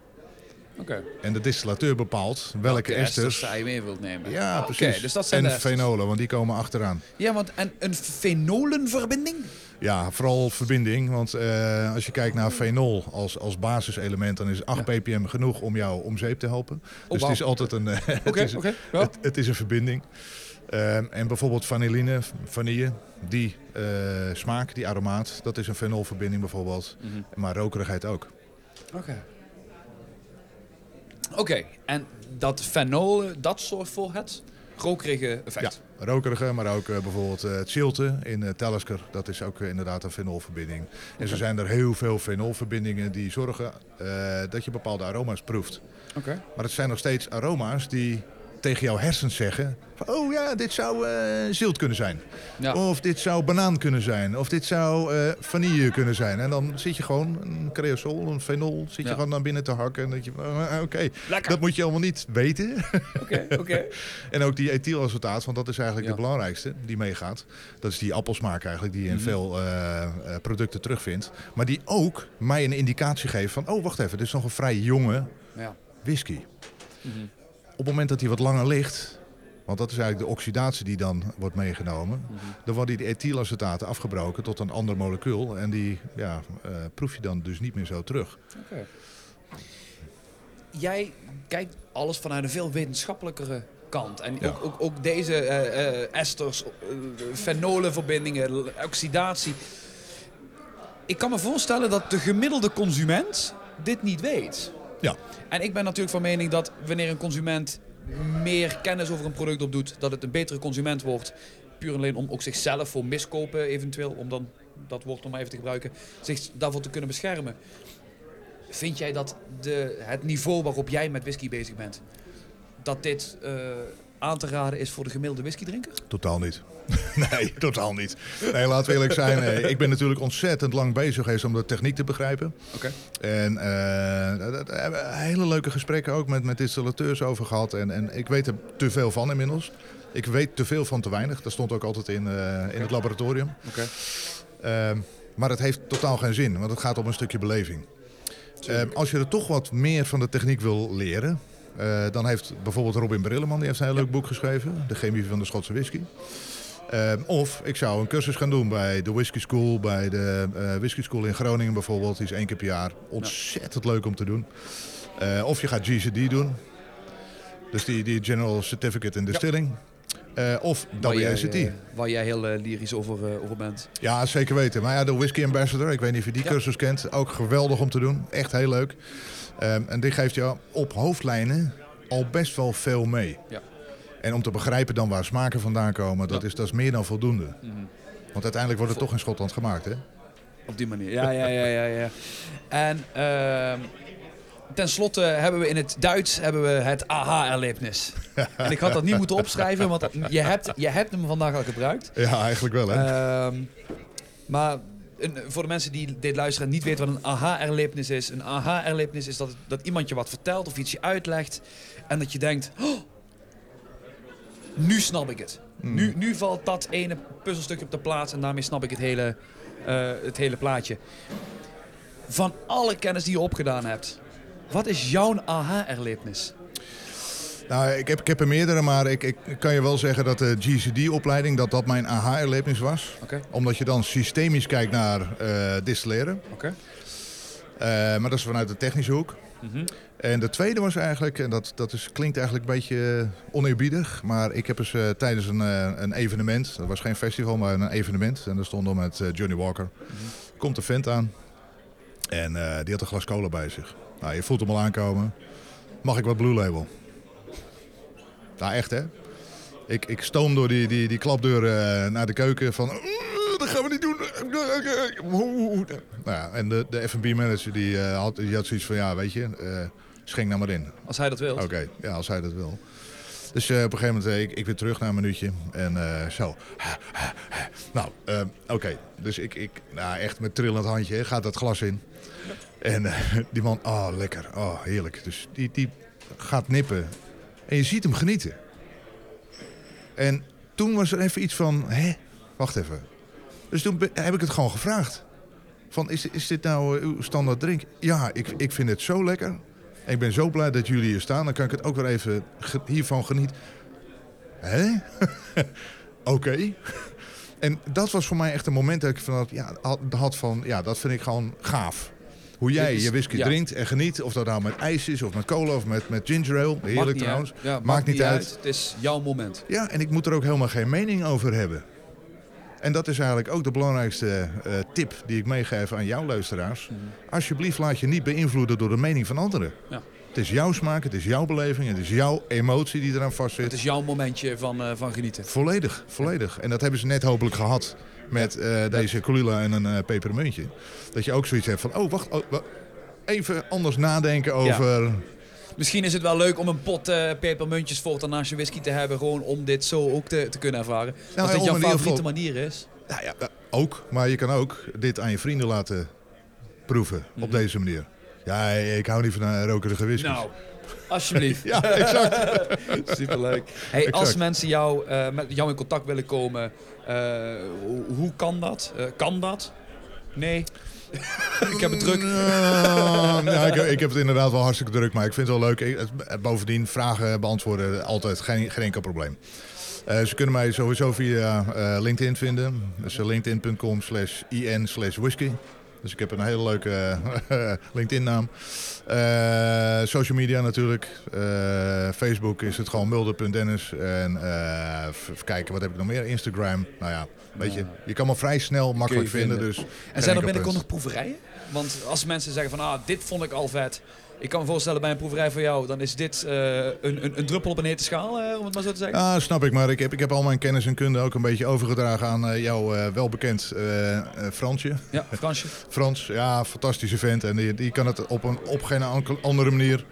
Oké. En de distillateur bepaalt welke esters... je mee wilt nemen. Ja, precies. dus dat zijn en fenolen, want die komen achteraan. Ja, want en een fenolenverbinding? Ja, vooral verbinding. Want eh, als je kijkt naar fenol als, als basiselement, dan is 8 Ja. ppm genoeg om jou om zeep te helpen. dus wauw. het is altijd een, eh, het Oké, is, oké. Ja. het, het is een verbinding. Ehm, en bijvoorbeeld vanilline, vanille, die eh, smaak, die aromaat, dat is een fenolverbinding bijvoorbeeld. Mhm. Maar rokerigheid ook. Oké. Oké, en dat fenol, dat zorgt voor het rokerige effect. Ja, rokerige, maar ook eh, bijvoorbeeld eh, het zilte in eh Talisker. Dat is ook eh, inderdaad een fenolverbinding. En zo zijn er heel veel fenolverbindingen die zorgen eh, dat je bepaalde aroma's proeft. Oké. Maar het zijn nog steeds aroma's die tegen jouw hersens zeggen... van, oh ja, dit zou eh, zilt kunnen zijn. Ja. Of dit zou banaan kunnen zijn. Of dit zou eh, vanille kunnen zijn. En dan zit je gewoon een creosol, een fenol... zit je gewoon naar binnen te hakken. En dat je, eh, oké, dat moet je allemaal niet weten. Oké, oké. En ook die ethylacetaat, want dat is eigenlijk Ja. de belangrijkste die meegaat. Dat is die appelsmaak eigenlijk die je in Mhm. veel producten terugvindt. Maar die ook mij een indicatie geeft van... oh, wacht even, dit is nog een vrij jonge Ja. whisky. Mhm. Op het moment dat die wat langer ligt... want dat is eigenlijk de oxidatie die dan wordt meegenomen... Mhm. dan worden die ethylacetaten afgebroken tot een ander molecuul. En die ja, eh, proef je dan dus niet meer zo terug. Jij kijkt alles vanuit een veel wetenschappelijkere kant. En Ja. ook, ook, ook deze eh, eh, esters, fenolenverbindingen, oxidatie. Ik kan me voorstellen dat de gemiddelde consument dit niet weet. Ja. En ik ben natuurlijk van mening dat wanneer een consument meer kennis over een product opdoet, dat het een betere consument wordt. Puur en alleen om ook zichzelf voor miskopen eventueel, om dan dat woord nog maar even te gebruiken, zich daarvoor te kunnen beschermen. Vind jij dat de, het niveau waarop jij met whisky bezig bent, dat dit eh, aan te raden is voor de gemiddelde whiskydrinker? Totaal niet. nee, totaal niet. Nee, laten we eerlijk zijn. eh, Ik ben natuurlijk ontzettend lang bezig geweest om de techniek te begrijpen. Oké. En eh, daar daar hebben we hele leuke gesprekken ook met, met installateurs over gehad. En, en ik weet er te veel van inmiddels. Ik weet te veel van te weinig. Dat stond ook altijd in, eh, in het laboratorium. Oké. Ehm, maar het heeft totaal geen zin, want het gaat om een stukje beleving. Ehm, als je er toch wat meer van de techniek wil leren, eh, dan heeft bijvoorbeeld Robin Brilleman die heeft een heel leuk boek geschreven, De Chemie van de Schotse Whisky. Ehm, of ik zou een cursus gaan doen bij de Whisky School, bij de eh, Whisky School in Groningen bijvoorbeeld. Die is één keer per jaar. Ontzettend leuk om te doen. Eh, of je gaat GCD doen. Dus die, die General Certificate in Distilling. Eh, of eh, waar jij heel eh, lyrisch over, eh, over bent. Ja, zeker weten. Maar ja, de Whisky Ambassador, ik weet niet of je die Ja. cursus kent. Ook geweldig om te doen. Echt heel leuk. Ehm, en dit geeft je op hoofdlijnen al best wel veel mee. Ja. En om te begrijpen dan waar smaken vandaan komen, dat, Ja. is, dat is meer dan voldoende. Mhm. Want uiteindelijk wordt het toch in Schotland gemaakt, hè? Op die manier. Ja, ja, ja, ja. ja. En ehm ten slotte hebben we in het Duits hebben we het aha-erlebnis. en ik had dat niet moeten opschrijven, want je hebt, je hebt hem vandaag al gebruikt. Ja, eigenlijk wel, hè? Ehm, maar een- voor de mensen die dit luisteren en niet weten wat een aha-erlebnis is. Een aha-erlebnis is dat, dat iemand je wat vertelt of iets je uitlegt. En dat je denkt, "Oh, nu snap ik het. Hmm. Nu, nu valt dat ene puzzelstukje op de plaats en daarmee snap ik het hele, eh, het hele plaatje. Van alle kennis die je opgedaan hebt, wat is jouw aha-erlebnis? Nou, ik heb, ik heb er meerdere, maar ik, ik kan je wel zeggen dat de GCD-opleiding, dat dat mijn aha-erlebnis was. Omdat je dan systemisch kijkt naar eh, distilleren. oké. Eh, maar dat is vanuit de technische hoek. Mhm. En de tweede was eigenlijk, en dat, dat is, klinkt eigenlijk een beetje eh, oneerbiedig, maar ik heb eens tijdens een, een evenement, dat was geen festival, maar een evenement, en daar stond dan met Johnny Walker, komt een vent aan en die had een glas cola bij zich. Nou, je voelt hem al aankomen. Mag ik wat Blue Label? Nou, echt hè? Ik, ik stoom door die, die, die klapdeur eh, naar de keuken van... "Eh, dat gaan we niet doen. Nou ja, en de, de F&B-manager die, eh, had, die had zoiets van... Ja, weet je, eh, schenk nou maar in. Als hij dat wil. Oké, ja, als hij dat wil. Dus op een gegeven moment, eh, ik, ik weer terug naar een minuutje. En zo. Nou, oké. Dus ik, ik, nou echt met trillend handje, hè, gaat dat glas in. En die man, oh lekker, oh heerlijk. Dus die, die gaat nippen. En je ziet hem genieten. En toen was er even iets van, hè, wacht even. Dus toen heb ik het gewoon gevraagd. Van, is, is dit nou eh, uw standaard drink? Ja, ik, ik vind het zo lekker. Ik ben zo blij dat jullie hier staan. Dan kan ik het ook weer even hiervan genieten. Hè? Oké. En dat was voor mij echt een moment dat ik van, ja, had van, ja, dat vind ik gewoon gaaf. Hoe jij is- je whisky ja. drinkt en geniet. Of dat nou met ijs is, of met cola, of met, met ginger ale. Heerlijk niet trouwens. Ja, Maakt niet uit. Het is jouw moment. Ja, en ik moet er ook helemaal geen mening over hebben. En dat is eigenlijk ook de belangrijkste eh, tip die ik meegeef aan jouw luisteraars. Alsjeblieft, laat je niet beïnvloeden door de mening van anderen. Ja. Het is jouw smaak, het is jouw beleving, het is jouw emotie die eraan vastzit. Het is jouw momentje van, eh, van genieten. Volledig, volledig. En dat hebben ze net hopelijk gehad met eh, deze Colula en een eh, pepermuntje. Dat je ook zoiets hebt van, oh wacht, oh, even anders nadenken over... Misschien is het wel leuk om een pot eh, pepermuntjes voortaan naast je whisky te hebben. Gewoon om dit zo ook te, te kunnen ervaren. Als Nou, dit om jouw favoriete geval- manier is. Nou ja, ook. Maar je kan ook dit aan je vrienden laten proeven op Mhm. deze manier. Ja, ik hou niet van uh, rokerige whiskies. Nou, alsjeblieft. Ja, exact. Superleuk. Hey, als mensen jou, eh, met jou in contact willen komen, eh, hoe, hoe kan dat? Eh, kan dat? Nee. ik heb het druk. Ja, ik, ik heb het inderdaad wel hartstikke druk, maar ik vind het wel leuk. Ik- bovendien, vragen beantwoorden, altijd geen, geen enkel probleem. Eh, ze kunnen mij sowieso via eh, LinkedIn vinden. Dus eh, linkedin.com slash in slash whisky. Dus ik heb een hele leuke eh, LinkedIn-naam. Eh, social media natuurlijk. Eh, Facebook is het gewoon mulder.dennis. En even kijken, wat heb ik nog meer? Instagram. Nou ja, weet je. Je kan me vrij snel makkelijk vinden. vinden. Dus En zijn er binnenkort nog proeverijen? Want als mensen zeggen van, ah, dit vond ik al vet. Ik kan me voorstellen bij een proeverij van jou, dan is dit eh, een, een, een druppel op een hete schaal, eh, om het maar zo te zeggen. Ja, snap ik. Maar ik heb, ik heb al mijn kennis en kunde ook een beetje overgedragen aan eh, jouw welbekend Fransje. Ja, Fransje. Frans, ja, fantastische vent. En die, die kan het op, een, op geen andere manier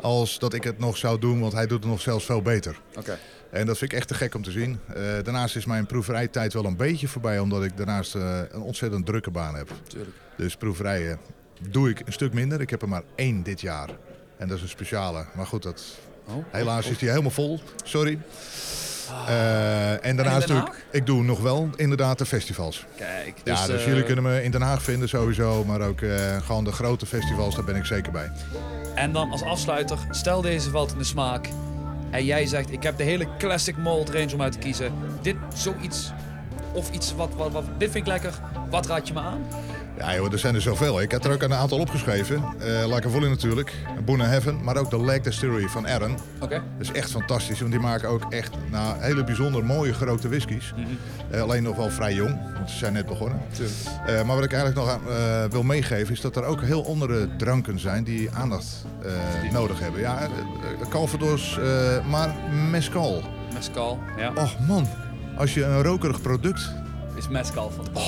als dat ik het nog zou doen. Want hij doet het nog zelfs veel beter. Oké. En dat vind ik echt te gek om te zien. Daarnaast is mijn proeverijtijd wel een beetje voorbij, omdat ik daarnaast een ontzettend drukke baan heb. Tuurlijk. Dus proeverijen doe ik een stuk minder. Ik heb er maar één dit jaar. En dat is een speciale. Maar goed, dat, Oh. helaas is die helemaal vol. Sorry. Eh, en daarnaast doe ik, ik doe nog wel inderdaad de festivals. Kijk, ja, dus eh, jullie kunnen me in Den Haag vinden sowieso. Maar ook eh, gewoon de grote festivals, daar ben ik zeker bij. En dan als afsluiter, stel deze valt in de smaak. En jij zegt, ik heb de hele classic malt range om uit te kiezen. Dit, zoiets, of iets wat, wat, wat dit vind ik lekker. Wat raad je me aan? Ja joh, er zijn er zoveel. Ik heb er ook een aantal opgeschreven. Eh Lagavulin natuurlijk, Boone Heaven. Maar ook de Lake Distillery van Aaron. Oké. Dat is echt fantastisch, want die maken ook echt nou, hele bijzonder mooie grote whiskies. Eh, alleen nog wel vrij jong, want ze zijn net begonnen. Eh, maar wat ik eigenlijk nog aan, wil meegeven is dat er ook heel andere dranken zijn die aandacht nodig hebben. Ja, Calvados, maar mescal. Mescal, ja. Och man, als je een rokerig product Is mescal van Oh,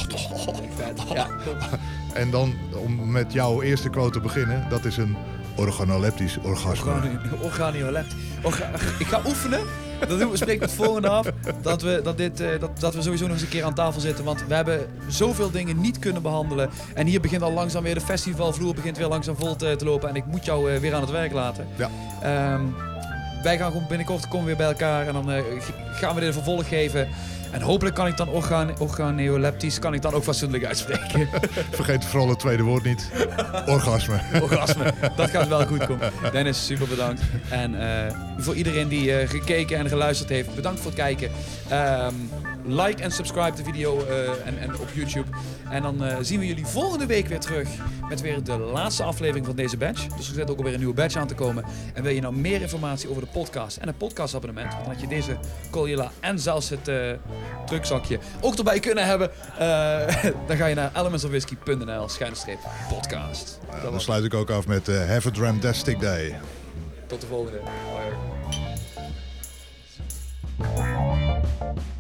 vet. Ja, klopt. en dan om met jouw eerste quote te beginnen, dat is een organoleptisch orgasme. Organi- Organiolept. Orga- ik ga oefenen. Dat doen we, spreken we het volgende af. Dat we, dat, dit, eh, dat, dat we sowieso nog eens een keer aan tafel zitten. Want we hebben zoveel dingen niet kunnen behandelen. En hier begint al langzaam weer de festivalvloer begint weer langzaam vol te, te lopen. En ik moet jou eh, weer aan het werk laten. Ja. Ehm, wij gaan gewoon binnenkort komen we weer bij elkaar. En dan eh, gaan we dit een vervolg geven. En hopelijk kan ik dan organ, organeoleptisch kan ik dan ook fatsoenlijk uitspreken. Vergeet vooral het tweede woord niet. Orgasme. Orgasme. Dat gaat wel goed komen. Dennis, super bedankt. En eh, voor iedereen die eh, gekeken en geluisterd heeft, bedankt voor het kijken. Ehm, Like en subscribe de video eh, en, en, op YouTube. En dan eh, zien we jullie volgende week weer terug met weer de laatste aflevering van deze badge. Dus er zit ook alweer een nieuwe badge aan te komen. En wil je nou meer informatie over de podcast en een podcastabonnement, dan had je deze Colilla en zelfs het eh, drukzakje ook erbij kunnen hebben. dan ga je naar elementsofwhiskey.nl. Podcast. Dan, sluit ik ook af met Have a Dramdastic Day. Tot de volgende. Bye.